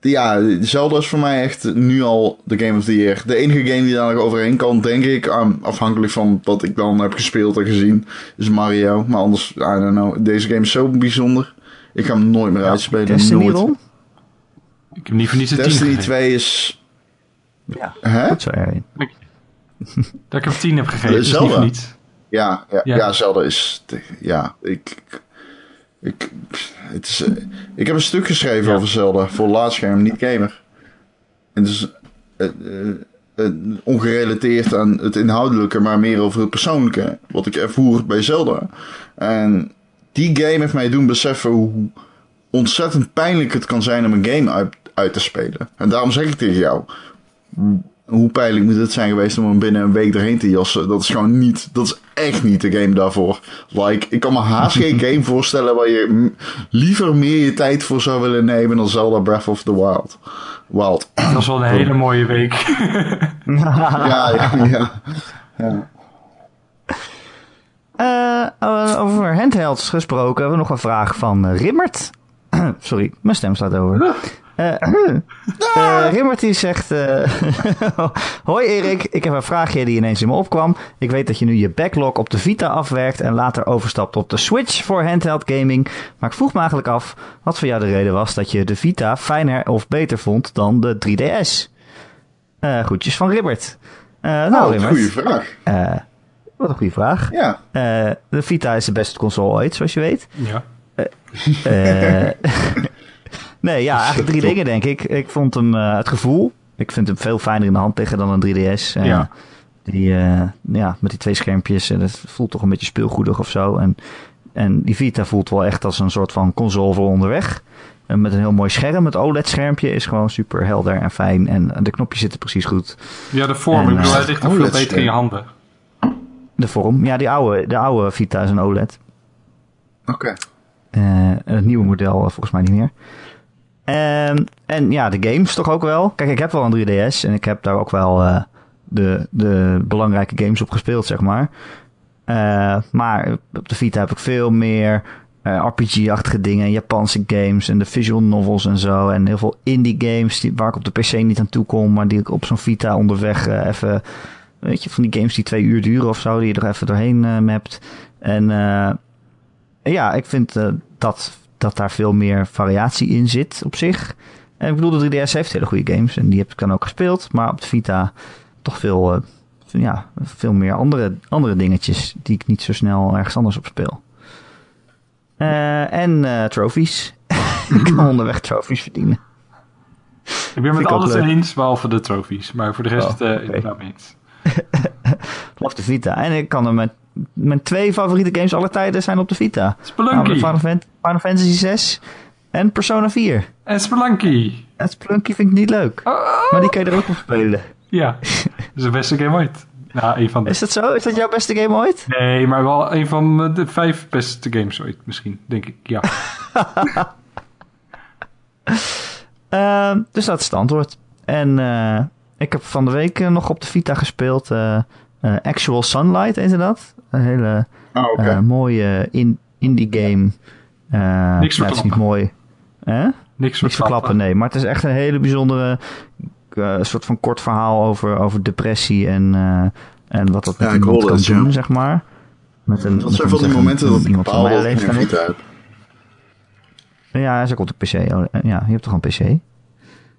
Ja, Zelda is voor mij echt nu al de Game of the Year. De enige game die daar nog overheen kan, denk ik, um, afhankelijk van wat ik dan heb gespeeld en gezien, is Mario. Maar anders, I don't know. Deze game is zo bijzonder. Ik ga hem nooit meer uitspelen. Destiny nooit. Ron? Ik heb niet voor niets 10 Destiny gegeven. 2 is... Ja, Hè? Erin. Dat ik hem 10 heb gegeven, Eh, is niet Zelda. voor niets. Ja, ja, Ja. ja. Zelda is. Ja, ik. Ik, het is, eh, ik heb een stuk geschreven Ja. over Zelda voor laadscherm, niet gamer. En dus eh, eh, ongerelateerd aan het inhoudelijke, maar meer over het persoonlijke. Wat ik ervoer bij Zelda. En die game heeft mij doen beseffen hoe ontzettend pijnlijk het kan zijn om een game uit, uit te spelen. En daarom zeg ik tegen jou. Hoe pijnlijk moet het zijn geweest om hem binnen een week erheen te jassen? Dat is gewoon niet, dat is echt niet de game daarvoor. Like, ik kan me haast geen game voorstellen waar je liever meer je tijd voor zou willen nemen dan Zelda Breath of the Wild. Wild. Dat was wel een hele mooie week. Ja, ja, ja. ja. Eh, eh, over handhelds gesproken hebben we nog een vraag van Rimmert. Sorry, mijn stem staat over. Eh, eh, Rimmert die zegt... eh, Hoi Erik, ik heb een vraagje die ineens in me opkwam. Ik weet dat je nu je backlog op de Vita afwerkt en later overstapt op de Switch voor handheld gaming. Maar ik vroeg me eigenlijk af wat voor jou de reden was dat je de Vita fijner of beter vond dan de 3DS. Eh groetjes van Rimmert. Eh, nou, een Rimmert. goede vraag. eh, wat een goede vraag. Ja. Eh, de Vita is de beste console ooit, zoals je weet. Ja. Nee, ja, eigenlijk drie dingen denk ik. Ik vond hem eh, het gevoel. Ik vind hem veel fijner in de hand liggen dan een 3DS. Eh, Ja. Die, eh, ja, met die twee schermpjes. eh, dat voelt toch een beetje speelgoedig of zo. En, en die Vita voelt wel echt als een soort van console voor onderweg. En met een heel mooi scherm. Het OLED-schermpje is gewoon super helder en fijn. En de knopjes zitten precies goed. Ja, de vorm. En, ik bedoel, hij ligt oh, veel is beter in je handen. De vorm. Ja, die oude, de oude Vita is een OLED. Oké. Eh, het nieuwe model volgens mij niet meer. En, en ja, de games toch ook wel. Kijk, ik heb wel een 3DS en ik heb daar ook wel eh, de, de belangrijke games op gespeeld, zeg maar. Eh, maar op de Vita heb ik veel meer eh, RPG-achtige dingen, Japanse games en de visual novels en zo. En heel veel indie games die, waar ik op de PC niet aan toe kom, maar die ik op zo'n Vita onderweg even... Weet je, van die games die twee uur duren of zo, die je er even doorheen mapt. En ja, ik vind dat, dat daar veel meer variatie in zit op zich. En ik bedoel, de 3DS heeft hele goede games en die heb ik dan ook gespeeld. Maar op de Vita toch veel, eh, ja, veel meer andere, andere dingetjes die ik niet zo snel ergens anders op speel. Eh, en trophies. ik kan onderweg trophies verdienen. Ik ben ik met ook alles eens, behalve de trofies. Maar voor de rest Oh, oké. inderdaad mee eens. De Vita. En ik kan er met mijn twee favoriete games aller tijden zijn op de Vita. Spelunky. Final, Fan- Final Fantasy 6 en Persona 4. En Spelunky. En Splunky vind ik niet leuk. Oh, Maar die kan je er ook op spelen. Ja, dat is de beste game ooit. Nou, een van de... Is dat zo? Is dat jouw beste game ooit? Nee, maar wel een van de vijf beste games ooit misschien, denk ik. Ja. Ehm, dus dat is het antwoord. En eh, ik heb van de week eh, nog op de Vita gespeeld. eh, Actual Sunlight, is dat? Een hele Oh, oké. eh, mooie in, indie game. Eh, Niks ja, het is niet verklappen. mooi. Hè? Niks Niks verklappen, nee. Maar het is echt een hele bijzondere eh, soort van kort verhaal over, over depressie en, eh, en wat dat met Ja, ik iemand kan het, ja. doen, zeg maar. Met een, Dat met zijn van die momenten dat ik iemand van mijn leeftijd. heb. Ja, ze komt op PC. Oh, Ja, je hebt toch een PC?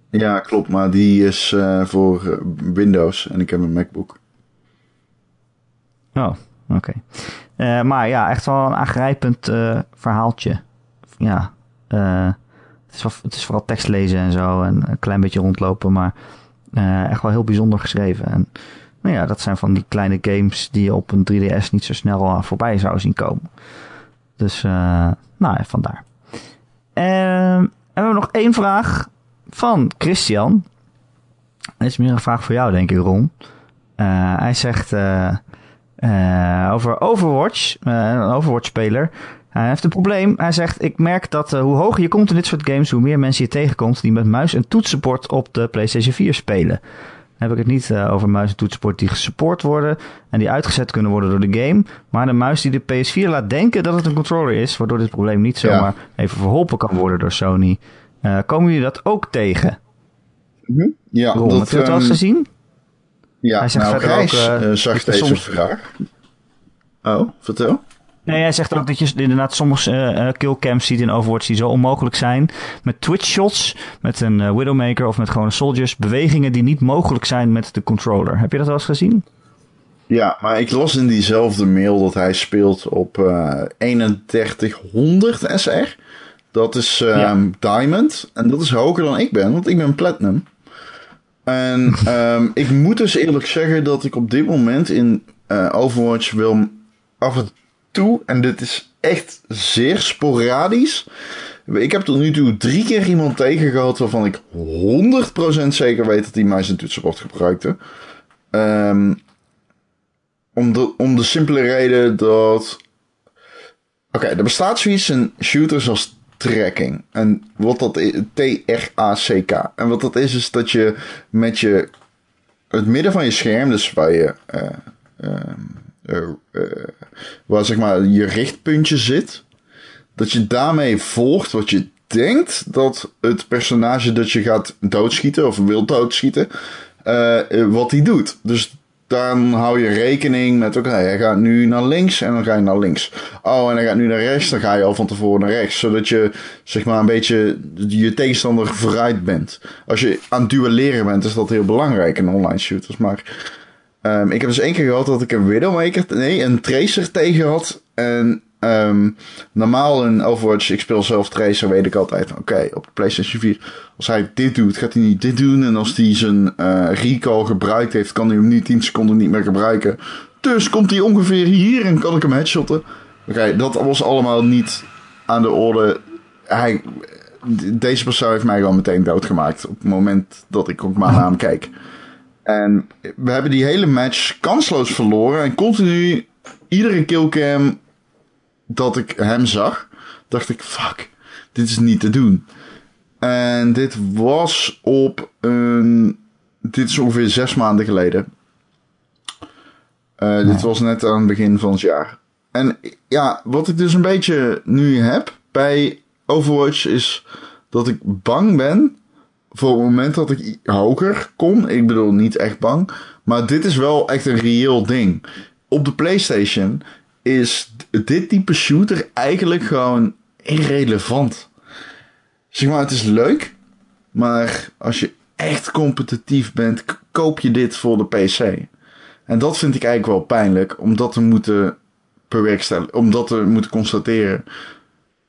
Ja, klopt. Maar die is eh, voor Windows en ik heb een MacBook. Oh, oké. Eh, maar ja, echt wel een aangrijpend eh, verhaaltje. Ja, eh, het, is wel, het is vooral tekst lezen en zo en een klein beetje rondlopen, maar echt wel heel bijzonder geschreven. En nou ja, dat zijn van die kleine games die je op een 3DS niet zo snel voorbij zou zien komen. Dus, nou ja, vandaar. En we hebben nog één vraag van Christian. Dat is meer een vraag voor jou, denk ik, Ron. Hij zegt uh, uh, over Overwatch, een Overwatch-speler. Hij heeft een probleem. Hij zegt: Ik merk dat hoe hoger je komt in dit soort games, hoe meer mensen je tegenkomt die met muis en toetsenbord op de PlayStation 4 spelen. Dan heb ik het niet over muis en toetsenbord die gesupport worden en die uitgezet kunnen worden door de game, maar de muis die de PS4 laat denken dat het een controller is, waardoor dit probleem niet zomaar even verholpen kan worden door Sony. komen jullie dat ook tegen? Mm Ja, Ron, dat, heb je dat wel eens um, gezien? Ja, Hij zegt nou, verder ook, eh, eh, zag deze soms- vraag. Oh, vertel. Nee, hij zegt ook dat je inderdaad sommige eh, killcams ziet in Overwatch die zo onmogelijk zijn. Met twitch shots, met een Widowmaker of met gewone soldiers. Bewegingen die niet mogelijk zijn met de controller. Heb je dat wel eens gezien? Ja, maar ik las in diezelfde mail dat hij speelt op eh 3100 SR. Dat is ehm, Ja. Diamond. En dat is hoger dan ik ben, want ik ben Platinum. En ehm, ik moet dus eerlijk zeggen dat ik op dit moment in eh, Overwatch wil af en toe, en dit is echt zeer sporadisch. Ik heb tot nu toe drie keer iemand tegen gehad waarvan ik 100% zeker weet dat hij muis en toetsenbord gebruikte. Ehm, om, de, om de simpele reden dat. Oké, er bestaat zoiets in shooters als tracking. En wat dat is, T-R-A-C-K. En wat dat is, is dat je met je. Het midden van je scherm, dus waar je. eh, eh, eh, waar zeg maar je richtpuntje zit. Dat je daarmee volgt wat je denkt dat het personage dat je gaat doodschieten of wil doodschieten. wat hij doet. Dus dan hou je rekening met, oké, hij gaat nu naar links en dan ga je naar links. Oh, en hij gaat nu naar rechts, dan ga je al van tevoren naar rechts. Zodat je, zeg maar, een beetje je tegenstander vooruit bent. Als je aan het duelleren bent, is dat heel belangrijk in online shooters. Maar ehm, ik heb dus één keer gehad dat ik een Widowmaker, nee, een Tracer tegen had. En ehm, normaal in Overwatch, ik speel zelf Tracer, weet ik altijd, oké, op de PlayStation 4, als hij dit doet, gaat hij niet dit doen. En als hij zijn eh, recall gebruikt heeft, kan hij hem nu 10 seconden niet meer gebruiken. Dus komt hij ongeveer hier en kan ik hem headshotten. Oké, dat was allemaal niet aan de orde. Hij, deze persoon heeft mij gewoon meteen doodgemaakt op het moment dat ik ook maar naar hem keek. En we hebben die hele match kansloos verloren. En continu, iedere killcam dat ik hem zag, dacht ik, fuck, dit is niet te doen. En dit was op een. Dit is ongeveer zes maanden geleden. Eh, Dit was net aan het begin van het jaar. En ja, wat ik dus een beetje nu heb bij Overwatch is dat ik bang ben voor het moment dat ik hoger kom. Ik bedoel, niet echt bang. Maar dit is wel echt een reëel ding. Op de PlayStation is dit type shooter eigenlijk gewoon irrelevant. Zeg maar, het is leuk. Maar als je echt competitief bent, koop je dit voor de PC. En dat vind ik eigenlijk wel pijnlijk, om dat te moeten bewerkstelligen, om dat te moeten constateren.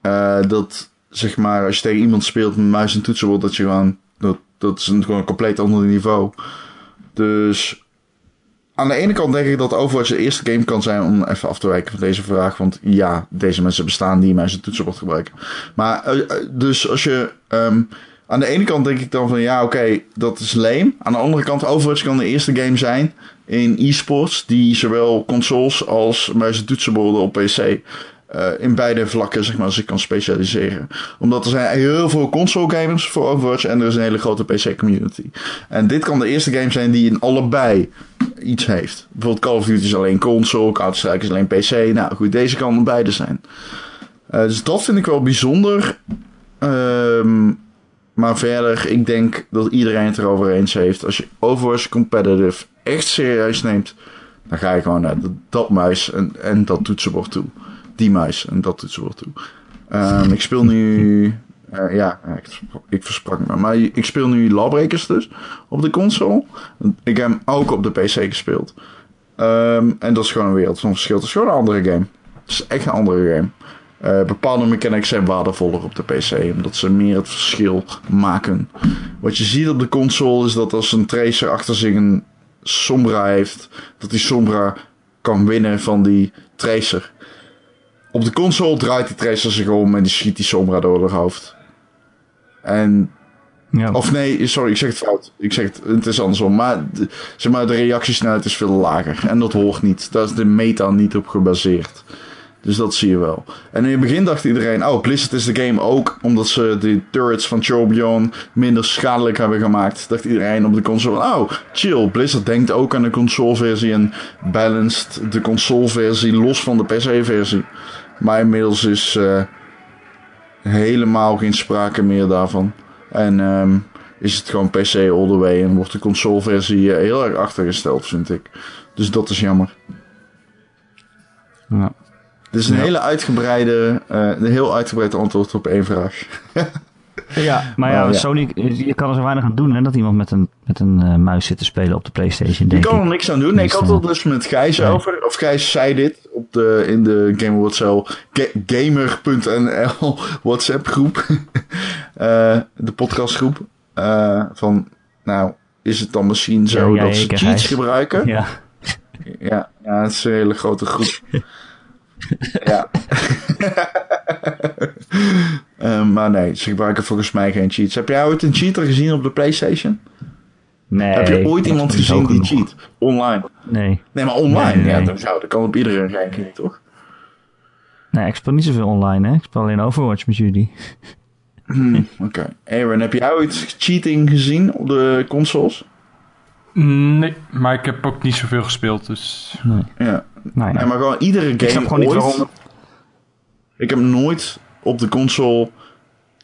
Eh, dat, zeg maar, als je tegen iemand speelt met muis en toetsenbord, dat je gewoon, dat, dat is een, gewoon een compleet ander niveau. Dus, aan de ene kant denk ik dat Overwatch de eerste game kan zijn om even af te wijken van deze vraag. Want ja, deze mensen bestaan die muis en toetsenbord gebruiken. Maar, eh, eh, dus als je, ehm, aan de ene kant denk ik dan van ja, oké, dat is lame. Aan de andere kant, Overwatch kan de eerste game zijn in e-sports die zowel consoles als muis en toetsenborden op PC eh, in beide vlakken zeg maar zich kan specialiseren. Omdat er zijn heel veel console gamers voor Overwatch en er is een hele grote PC community. En dit kan de eerste game zijn die in allebei iets heeft. Bijvoorbeeld Call of Duty is alleen console, Counter-Strike is alleen PC. Nou goed, deze kan beide zijn. Eh, dus dat vind ik wel bijzonder. Ehm, maar verder, ik denk dat iedereen het erover eens heeft. Als je Overwatch Competitive echt serieus neemt, dan ga je gewoon naar dat, dat muis en, en dat toetsenbord toe. Die muis en dat toetsenbord toe. Ehm, ik speel nu. eh, ja, ik, ik versprak me. Maar ik speel nu Lawbreakers dus op de console. Ik heb hem ook op de PC gespeeld. Ehm, en dat is gewoon een wereld van verschil. Het is gewoon een andere game. Het is echt een andere game. Eh, bepaalde mechanics zijn waardevoller op de PC, omdat ze meer het verschil maken. Wat je ziet op de console is dat als een tracer achter zich een Sombra heeft, dat die Sombra kan winnen van die tracer. Op de console draait die tracer zich om en die schiet die Sombra door haar hoofd. En Ja. of nee, sorry, ik zeg het fout. Ik zeg het, het is andersom. Maar, de, zeg maar de reactiesnelheid is veel lager. En dat hoort niet. Daar is de meta niet op gebaseerd. Dus dat zie je wel. En in het begin dacht iedereen, oh, Blizzard is de game ook omdat ze de turrets van Chorbion minder schadelijk hebben gemaakt. Dacht iedereen op de console, oh, chill. Blizzard denkt ook aan de consoleversie en balanced de consoleversie los van de PC-versie. Maar inmiddels is eh, helemaal geen sprake meer daarvan. En ehm, is het gewoon PC all the way en wordt de consoleversie eh, heel erg achtergesteld, vind ik. Dus dat is jammer. Ja. Dit is een Ja. hele uitgebreide, eh, een heel uitgebreid antwoord op één vraag. Ja, maar ja, ja. Sony, je kan er zo weinig aan doen hè, dat iemand met een, met een eh, muis zit te spelen op de PlayStation. Je kan er ik. niks aan doen. Nee, ik had het dus met Gijs Nee. over. Of Gijs zei dit op de, in de Game Awards Cell Ga- Gamer.nl WhatsApp groep. Eh, de podcastgroep. Eh, van, nou, is het dan misschien zo Ja, ja, dat ze cheats Gijs. gebruiken? Ja. Ja, ja, het is een hele grote groep. ja. Eh, maar nee, ze gebruiken volgens mij geen cheats. Heb jij ooit een cheater gezien op de PlayStation? Nee. Heb je ooit iemand gezien die cheat? Online? Nee. Nee, maar online. Nee, nee, Ja, dat, zou, dat kan op iedere ranking, toch? Nee, ik speel niet zoveel online, hè. Ik speel alleen Overwatch met jullie. Hmm, Oké. Aaron, heb jij ooit cheating gezien op de consoles? Nee, maar ik heb ook niet zoveel gespeeld, dus... Nee. Ja. Nee, maar gewoon iedere game ik snap gewoon niet ooit. waarom. Ik heb nooit op de console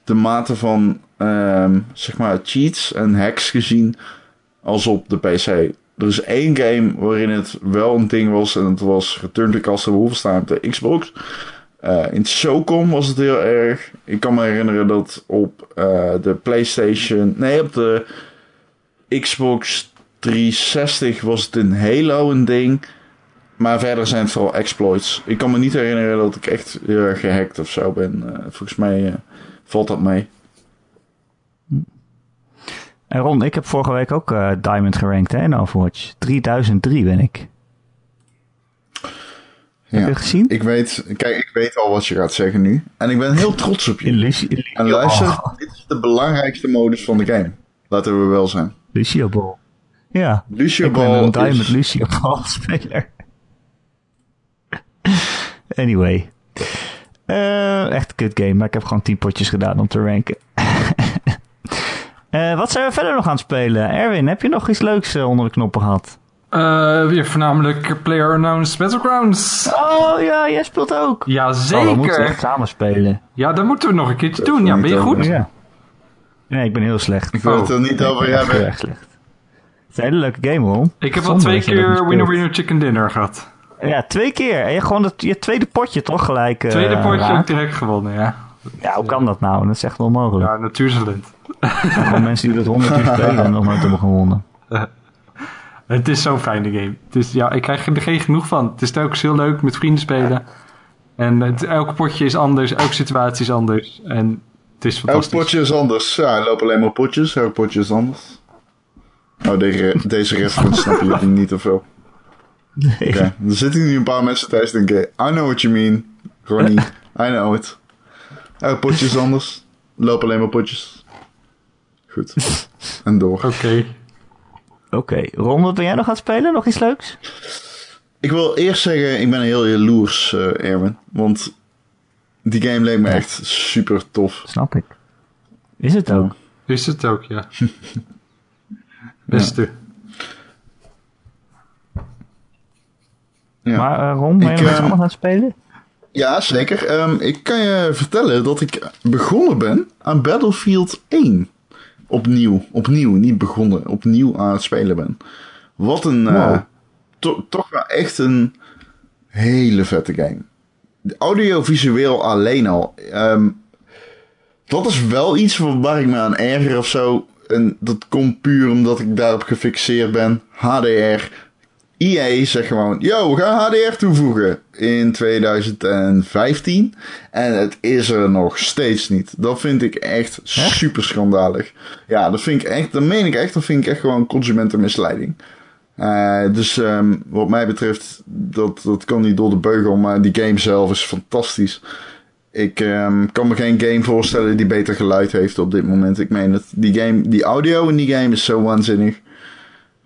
de mate van ehm, zeg maar cheats en hacks gezien als op de PC. Er is één game waarin het wel een ding was en het was Return to Castle Wolfenstein op de Xbox. Eh, in SOCOM was het heel erg. Ik kan me herinneren dat op eh, de PlayStation, nee, op de Xbox 360 was het in Halo een ding. Maar verder zijn het vooral exploits. Ik kan me niet herinneren dat ik echt heel erg gehackt of zo ben. Eh, volgens mij eh, valt dat mee. En Ron, ik heb vorige week ook eh, Diamond gerankt hè, in Overwatch. 3003 ben ik. Heb je gezien? Ik weet, kijk, ik weet al wat je gaat zeggen nu. En ik ben heel trots op je. En Lucio luister, dit is de belangrijkste modus van de game. Laten we wel zijn. Lucio Ball. Ja. Lucio ik ben een Diamond is- Lucio Ball speler. anyway. Eh, echt een kut game, maar ik heb gewoon 10 potjes gedaan om te ranken. Eh, wat zijn we verder nog aan het spelen? Erwin, heb je nog iets leuks eh, onder de knoppen gehad? Eh, weer voornamelijk Player Unknown's Battlegrounds. Oh ja, jij speelt ook. Oh, we moeten Jazeker. echt samen spelen. Ja, dat moeten we nog een keertje Dat doen. Ja, ben je goed? Ja. Nee, ik ben heel slecht. Ik wil het er niet over Ik ben echt heel hebben. erg slecht. Het is een hele leuke game, Ron. Ik heb al twee keer Winner. Winner Chicken Dinner gehad. Ja, twee keer. En je gewoon het, je tweede potje toch gelijk eh, Tweede potje ook direct gewonnen, ja. Ja, hoe kan dat nou? Dat is echt onmogelijk. Ja, natuurtalent. Gewoon mensen die dat honderd uur spelen en nog nooit hebben gewonnen. Het is zo'n fijne game. Het is, ja, ik krijg er geen genoeg van. Het is telkens heel leuk met vrienden spelen. En het, elke potje is anders, elke situatie is anders. En het is Elk fantastisch. potje is anders. Ja, er lopen alleen maar potjes. Elk potje is anders. Oh, deze, deze reference snap je niet of wel? Nee. Oké, er zitten nu een paar mensen thuis denken... I know what you mean, Ronnie. I know it. Elk potje is anders. Er lopen alleen maar potjes. Goed. En door. Oké. Oké, Ron, wat ben jij nog aan het spelen? Nog iets leuks? Ik wil eerst zeggen, ik ben heel jaloers, eh Erwin. Want die game leek me echt super tof. Snap ik. Is het ook? Is het ook, ja. Beste. Ja. Maar eh, Ron, ben je nog iets eh, aan het spelen? Ja, zeker. Ehm, ik kan je vertellen dat ik begonnen ben aan Battlefield 1. Opnieuw. Opnieuw, niet begonnen. Opnieuw aan het spelen ben. Wat een... eh, to- toch wel echt een hele vette game. Audiovisueel alleen al. ehm, dat is wel iets waar ik me aan erger of zo. En dat komt puur omdat ik daarop gefixeerd ben. HDR. EA zegt gewoon, yo, we gaan HDR toevoegen in 2015. En het is er nog steeds niet. Dat vind ik echt super schandalig. Ja, dat vind ik echt, dat meen ik echt, dat vind ik echt gewoon consumentenmisleiding. Uh, dus um, wat mij betreft, dat, dat kan niet door de beugel, maar die game zelf is fantastisch. Ik um, kan me geen game voorstellen die beter geluid heeft op dit moment. Ik meen het. Die, game, die audio in die game is zo waanzinnig.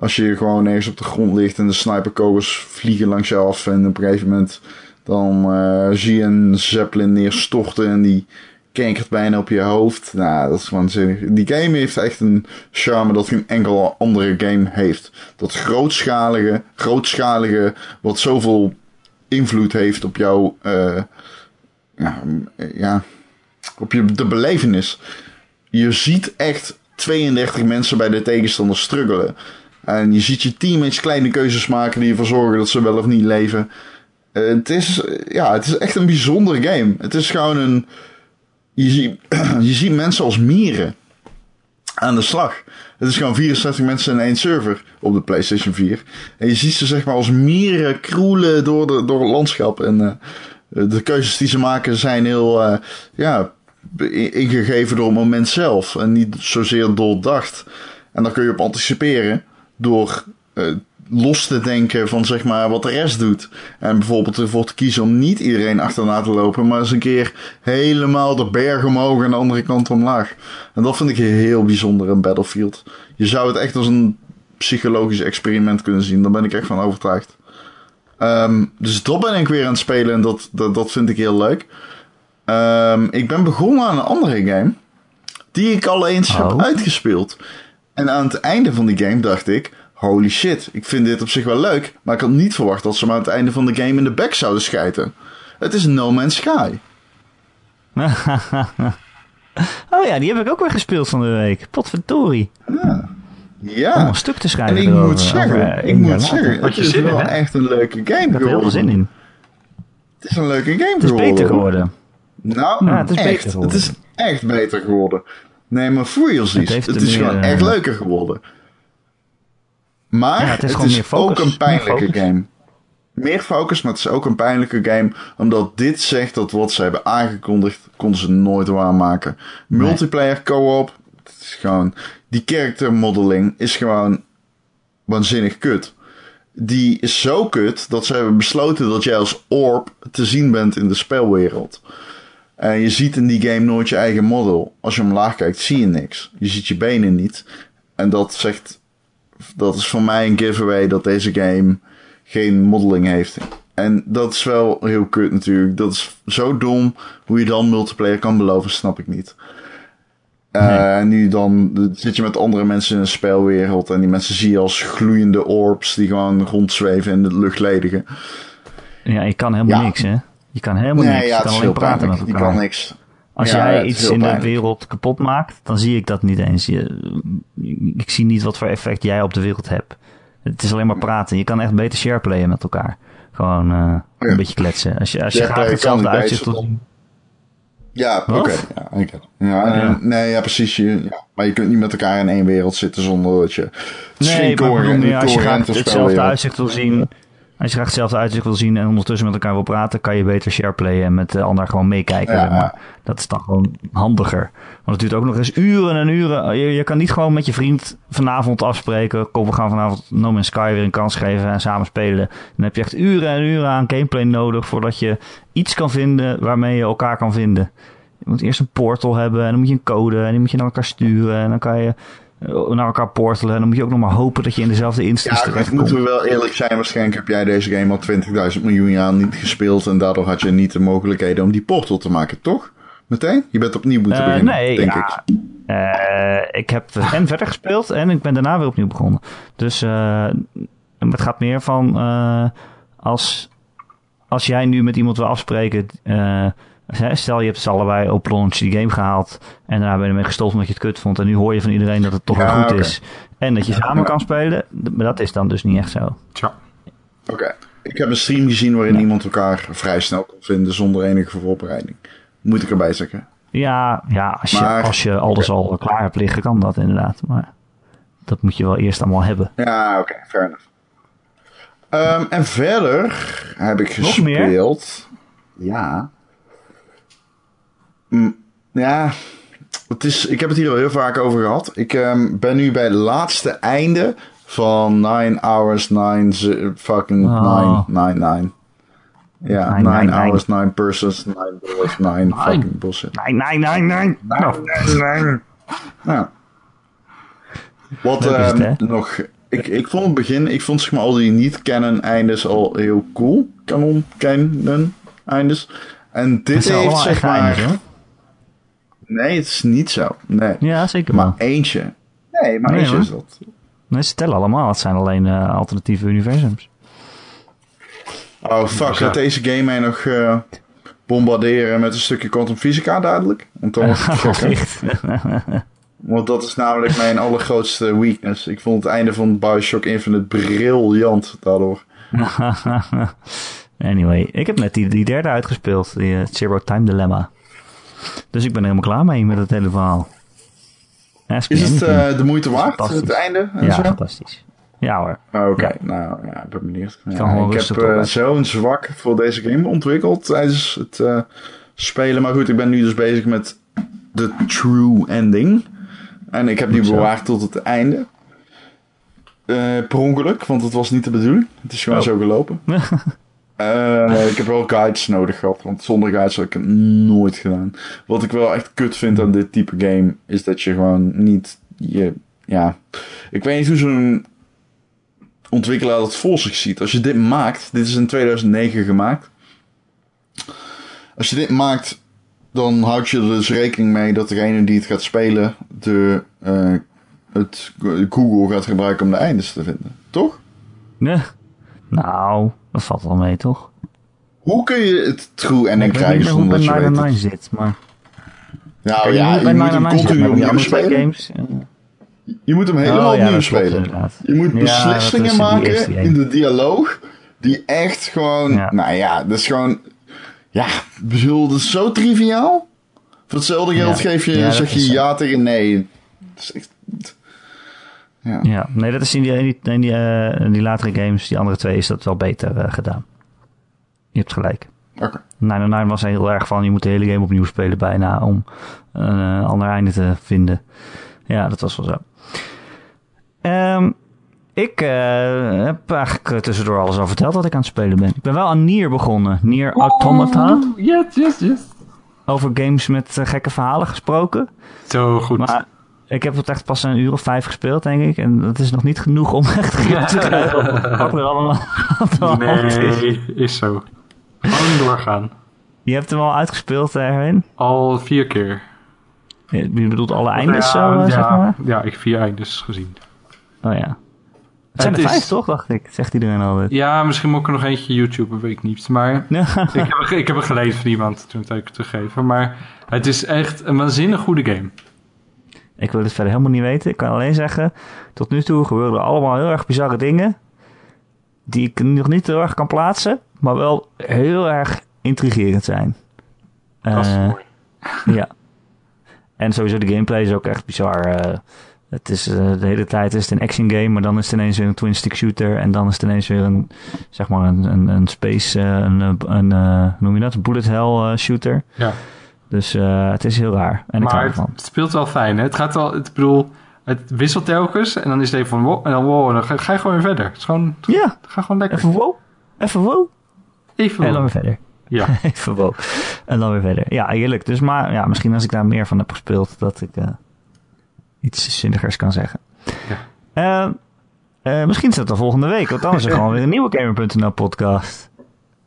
Als je gewoon ergens op de grond ligt en de sniperkogels vliegen langs je af. En op een gegeven moment dan uh, zie je een zeppelin neerstorten en die kankert bijna op je hoofd. Nou, dat is waanzinnig. Die game heeft echt een charme dat geen enkele andere game heeft. Dat grootschalige, grootschalige, wat zoveel invloed heeft op jouw, ja, ja, op je, de belevenis. Je ziet echt 32 mensen bij de tegenstander struggelen. En je ziet je teammates kleine keuzes maken die ervoor zorgen dat ze wel of niet leven. Uh, het, is, ja, het is echt een bijzondere game. Het is gewoon een. Je ziet, je ziet mensen als mieren aan de slag. Het is gewoon 64 mensen in één server op de PlayStation 4. En je ziet ze zeg maar als mieren kroelen door, de, door het landschap. En uh, de keuzes die ze maken zijn heel ja, ingegeven door het moment zelf. En niet zozeer doordacht. En daar kun je op anticiperen door uh, los te denken van zeg maar wat de rest doet. En bijvoorbeeld ervoor te kiezen om niet iedereen achterna te lopen, maar eens een keer helemaal de berg omhoog en de andere kant omlaag. En dat vind ik heel bijzonder in Battlefield. Je zou het echt als een psychologisch experiment kunnen zien. Daar ben ik echt van overtuigd. Um, dus dat ben ik weer aan het spelen en dat, dat, dat vind ik heel leuk. Um, ik ben begonnen aan een andere game. Die ik al eens oh. heb uitgespeeld. En aan het einde van die game dacht ik: holy shit, ik vind dit op zich wel leuk. Maar ik had niet verwacht dat ze me aan het einde van de game in de bek zouden schijten. Het is No Man's Sky. oh ja, die heb ik ook weer gespeeld van de week. Potverdorie. Ja. Ja. Om een stuk te schrijven. En ik moet zeggen, ik moet zeggen, het is wel echt een leuke game geworden. Ik heb er heel zin in. Het is een leuke game geworden. Het is beter geworden. Nou, ja, het is echt. Beter geworden. Het is echt beter geworden. Nee, maar voor je ziet, het, het is gewoon echt eh, leuker geworden. Maar ja, het is, het is ook een pijnlijke game. Meer focus, maar het is ook een pijnlijke game. Omdat dit zegt dat wat ze hebben aangekondigd, konden ze nooit waarmaken. Multiplayer co-op, is gewoon... Die character modeling is gewoon waanzinnig kut. Die is zo kut dat ze hebben besloten dat jij als orb te zien bent in de spelwereld. En je ziet in die game nooit je eigen model. Als je omlaag kijkt, zie je niks. Je ziet je benen niet. En dat zegt. Dat is voor mij een giveaway dat deze game geen modeling heeft. En dat is wel heel kut natuurlijk. Dat is zo dom. Hoe je dan multiplayer kan beloven, snap ik niet. Uh, nu dan zit je met andere mensen in een spelwereld. En die mensen zie je als gloeiende orbs die gewoon rondzweven in de lucht ledigen. Ja, je kan helemaal niks, hè? Je kan helemaal nee, niks. Ja, je kan alleen praten met elkaar. Je kan niks. Als ja, jij iets in de wereld kapot maakt, dan zie ik dat niet eens. Je, ik zie niet wat voor effect jij op de wereld hebt. Het is alleen maar praten. Je kan echt beter shareplayen met elkaar. Gewoon uh, ja. een beetje kletsen. Als je, als je graag hetzelfde uitzicht... Tot... Ja, oké. Okay. Ja, ja, ja, Nee, ja, precies. Je. Maar je kunt niet met elkaar in één wereld zitten zonder dat je... Nee, maar als je graag hetzelfde uitzicht wil zien als je graag hetzelfde uitzicht wil zien en ondertussen met elkaar wil praten, kan je beter shareplayen en met de ander gewoon meekijken. Ja, maar. Dat is dan gewoon handiger. Want het duurt ook nog eens uren en uren. Je, je kan niet gewoon met je vriend vanavond afspreken. Kom, we gaan vanavond No Man's Sky weer een kans geven en samen spelen. Dan heb je echt uren en uren aan gameplay nodig voordat je iets kan vinden waarmee je elkaar kan vinden. Je moet eerst een portal hebben en dan moet je een code en die moet je naar elkaar sturen. En dan kan je eh, naar elkaar portelen. En dan moet je ook nog maar hopen dat je in dezelfde instantie ja, moeten we wel eerlijk zijn. Waarschijnlijk heb jij deze game al 20.000 miljoen jaar niet gespeeld. En daardoor had je niet de mogelijkheden om die portal te maken, toch? Meteen? Je bent opnieuw moeten uh, beginnen, nee, denk ja. ik. Uh, ik heb en verder gespeeld en ik ben daarna weer opnieuw begonnen. Dus uh, het gaat meer van als, als jij nu met iemand wil afspreken Stel je hebt ze allebei op launch die game gehaald en daarna ben je ermee gestopt omdat je het kut vond en nu hoor je van iedereen dat het toch wel goed is en dat je samen kan spelen, maar dat is dan dus niet echt zo. Tja. Oké. Ik heb een stream gezien waarin iemand elkaar vrij snel kon vinden zonder enige voorbereiding. Moet ik erbij zeggen. Ja, ja als, je, als je alles al klaar hebt liggen, kan dat inderdaad. Maar dat moet je wel eerst allemaal hebben. Ja, oké, fair enough. Ehm, en verder heb ik Nog meer? gespeeld. Ja. Mm, ja. Het is, ik heb het hier al heel vaak over gehad. Ik ehm, ben nu bij het laatste einde van 9 hours, 9 z- fucking Oh. 9, 9, 9. Ja, Nine, 9 nine, nine. hours, 9 persons, 9 dollars, 9 fucking bullshit. Nee, nee, nee, nee. Nou, Ja. Wat het, hè? nog... Ik, ik vond het begin, ik vond zeg maar al die niet-canon eindes al heel cool. Canon, canon eindes. En dit heeft zeg maar... hoor. Nee, het is niet zo. Nee. Ja, zeker maar eentje. Nee, maar Nee, eentje hoor. is dat. Nee, ze tellen allemaal. Het zijn alleen eh, alternatieve universums. Oh, fuck. Ja. Gaat deze game mij nog eh, bombarderen met een stukje quantum fysica dadelijk? Want dan. Want dat is namelijk mijn allergrootste weakness. Ik vond het einde van Bioshock Infinite briljant daardoor. anyway, ik heb net die, die derde uitgespeeld. Die eh, Zero Time Dilemma. Dus ik ben er helemaal klaar mee met het hele verhaal. Is het eh, de moeite waard, het einde? En ja, zo? fantastisch. Ja hoor. Oh, Oké, Ja. nou ja, ik ben benieuwd. Ja, ik heb doorgaan. zo'n zwak voor deze game ontwikkeld tijdens het eh, spelen. Maar goed, ik ben nu dus bezig met de true ending. En ik heb die bewaard tot het einde. Per ongeluk, want het was niet de bedoeling. Het is gewoon Oh. zo gelopen. Eh, ik heb wel guides nodig gehad, want zonder guides had ik het nooit gedaan. Wat ik wel echt kut vind aan dit type game, is dat je gewoon niet je, ja, ik weet niet hoe zo'n ontwikkelaar dat voor zich ziet. Als je dit maakt, dit is in 2009 gemaakt. Als je dit maakt, dan houd je er dus rekening mee dat degene die het gaat spelen, de, eh, het Google gaat gebruiken om de eindes te vinden. Toch? Nee. Nou, dat valt wel mee toch? Hoe kun je het true ending ik krijgen zonder dat je 9 weet het? zit, maar... Nou ja, je moet hem 9 zit, continu opnieuw spelen. games... Je moet hem helemaal Oh, ja, opnieuw spelen. inderdaad. Je moet beslissingen maken in de dialoog die echt gewoon, nou ja, dat is gewoon, ja, bedoel, dat is zo triviaal. Voor hetzelfde geld geef je, zeg je zo. ja tegen nee. Dat is echt, ja. Ja, nee, dat is in die, in die, in die, eh, in die latere games, die andere twee, is dat wel beter eh, gedaan. Je hebt gelijk. Oké. 909 was er heel erg van, je moet de hele game opnieuw spelen bijna om een eh, ander einde te vinden. Ja, dat was wel zo. Ehm, ik eh, heb eigenlijk tussendoor alles al verteld wat ik aan het spelen ben. Ik ben wel aan Nier begonnen. Nier Automata. Yes, yes, yes. Over games met gekke verhalen gesproken. Zo goed. Maar ik heb het echt pas een uur of vijf gespeeld, denk ik. En dat is nog niet genoeg om echt grip te krijgen wat er allemaal aan nee, is zo. Gewoon doorgaan. Je hebt hem al uitgespeeld, eh, Erwin. Al vier keer. Je bedoelt alle eindes ja, zo, eh, ja, zeg maar? Ja, ik heb vier eindes gezien. Oh ja. Het zijn Het er is- vijf, toch? Dacht ik. Zegt iedereen altijd. Ja, misschien moet ik er nog eentje YouTube, weet ik niet. Maar ik heb, er- ik heb het gelezen van iemand toen het te geven. Maar het is echt een waanzinnig goede game. Ik wil het verder helemaal niet weten. Ik kan alleen zeggen, tot nu toe gebeuren er allemaal heel erg bizarre dingen. Die ik nog niet heel erg kan plaatsen, maar wel heel erg intrigerend zijn. Dat is Eh, mooi. Ja. En sowieso de gameplay is ook echt bizar. eh. het is eh, de hele tijd is het een action game, maar dan is het ineens weer een twin stick shooter en dan is het ineens weer een zeg maar een, een, een space eh, een, een noem je dat? Een bullet hell shooter. Ja. Dus eh, het is heel raar. En ik Maar ervan. het speelt wel fijn. Hè? Het gaat wel, het, ik bedoel, het wisselt telkens. En dan is het even van wow, en dan wow, dan ga, ga je gewoon weer verder. Het is gewoon, Ja, ga gewoon lekker. even wow. Even wow. Even En dan wow. weer verder. Ja. Even wow. En dan weer verder. Ja, heerlijk. Dus maar ja, misschien als ik daar meer van heb gespeeld, dat ik eh, iets zinnigers kan zeggen. Ja. Eh, misschien is dat de volgende week, want dan is er gewoon weer een nieuwe Gamer.nl podcast.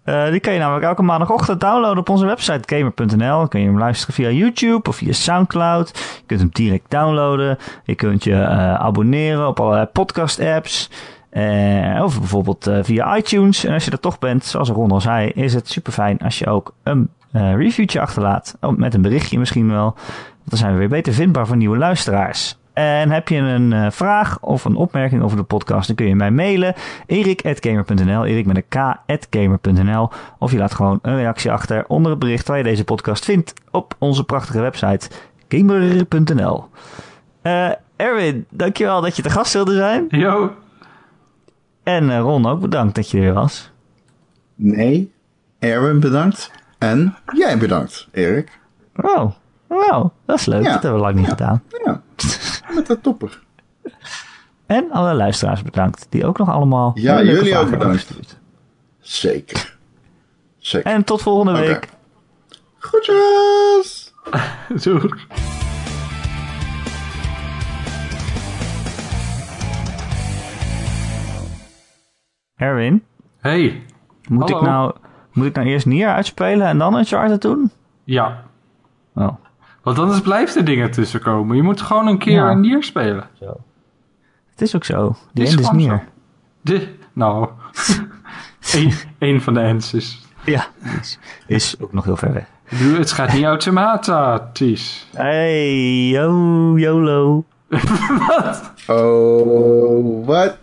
Eh, die kan je namelijk elke maandagochtend downloaden op onze website gamer.nl. Kun je hem luisteren via YouTube of via Soundcloud. Je kunt hem direct downloaden. Je kunt je eh, abonneren op allerlei podcast apps. Eh, of bijvoorbeeld via iTunes. En als je er toch bent, zoals Ron al zei, is het super fijn als je ook een reviewtje achterlaat. Met een berichtje misschien wel. Dan zijn we weer beter vindbaar voor nieuwe luisteraars. En heb je een eh, vraag of een opmerking over de podcast, dan kun je mij mailen. erik.gamer.nl, erik met een k.gamer.nl. Of je laat gewoon een reactie achter onder het bericht waar je deze podcast vindt op onze prachtige website gamer.nl. Eh Erwin, dankjewel dat je te gast wilde zijn. Yo. En eh, Ron ook bedankt dat je er was. Nee. Erwin bedankt. En jij bedankt, Erik. Oh, wow, dat is leuk. Ja. Dat hebben we lang niet Ja. gedaan. Ja, met de topper. En alle luisteraars bedankt, die ook nog allemaal. Ja, jullie ook bedankt. Zeker. Zeker. En tot volgende week. Groetjes! Zo. Erwin, Hey. moet ik, nou, moet ik nou eerst Nier uitspelen en dan een charter doen? Ja. Oh, Want anders blijft er dingen tussen komen. Je moet gewoon een keer Ja. een nier spelen. zo. Het is ook zo. Die is end is. De, nou. Eén één van de ends is. Ja, is, is ook nog heel ver weg. Bedoel, Het gaat niet automatisch. Hey, yo, YOLO. Oh, wat?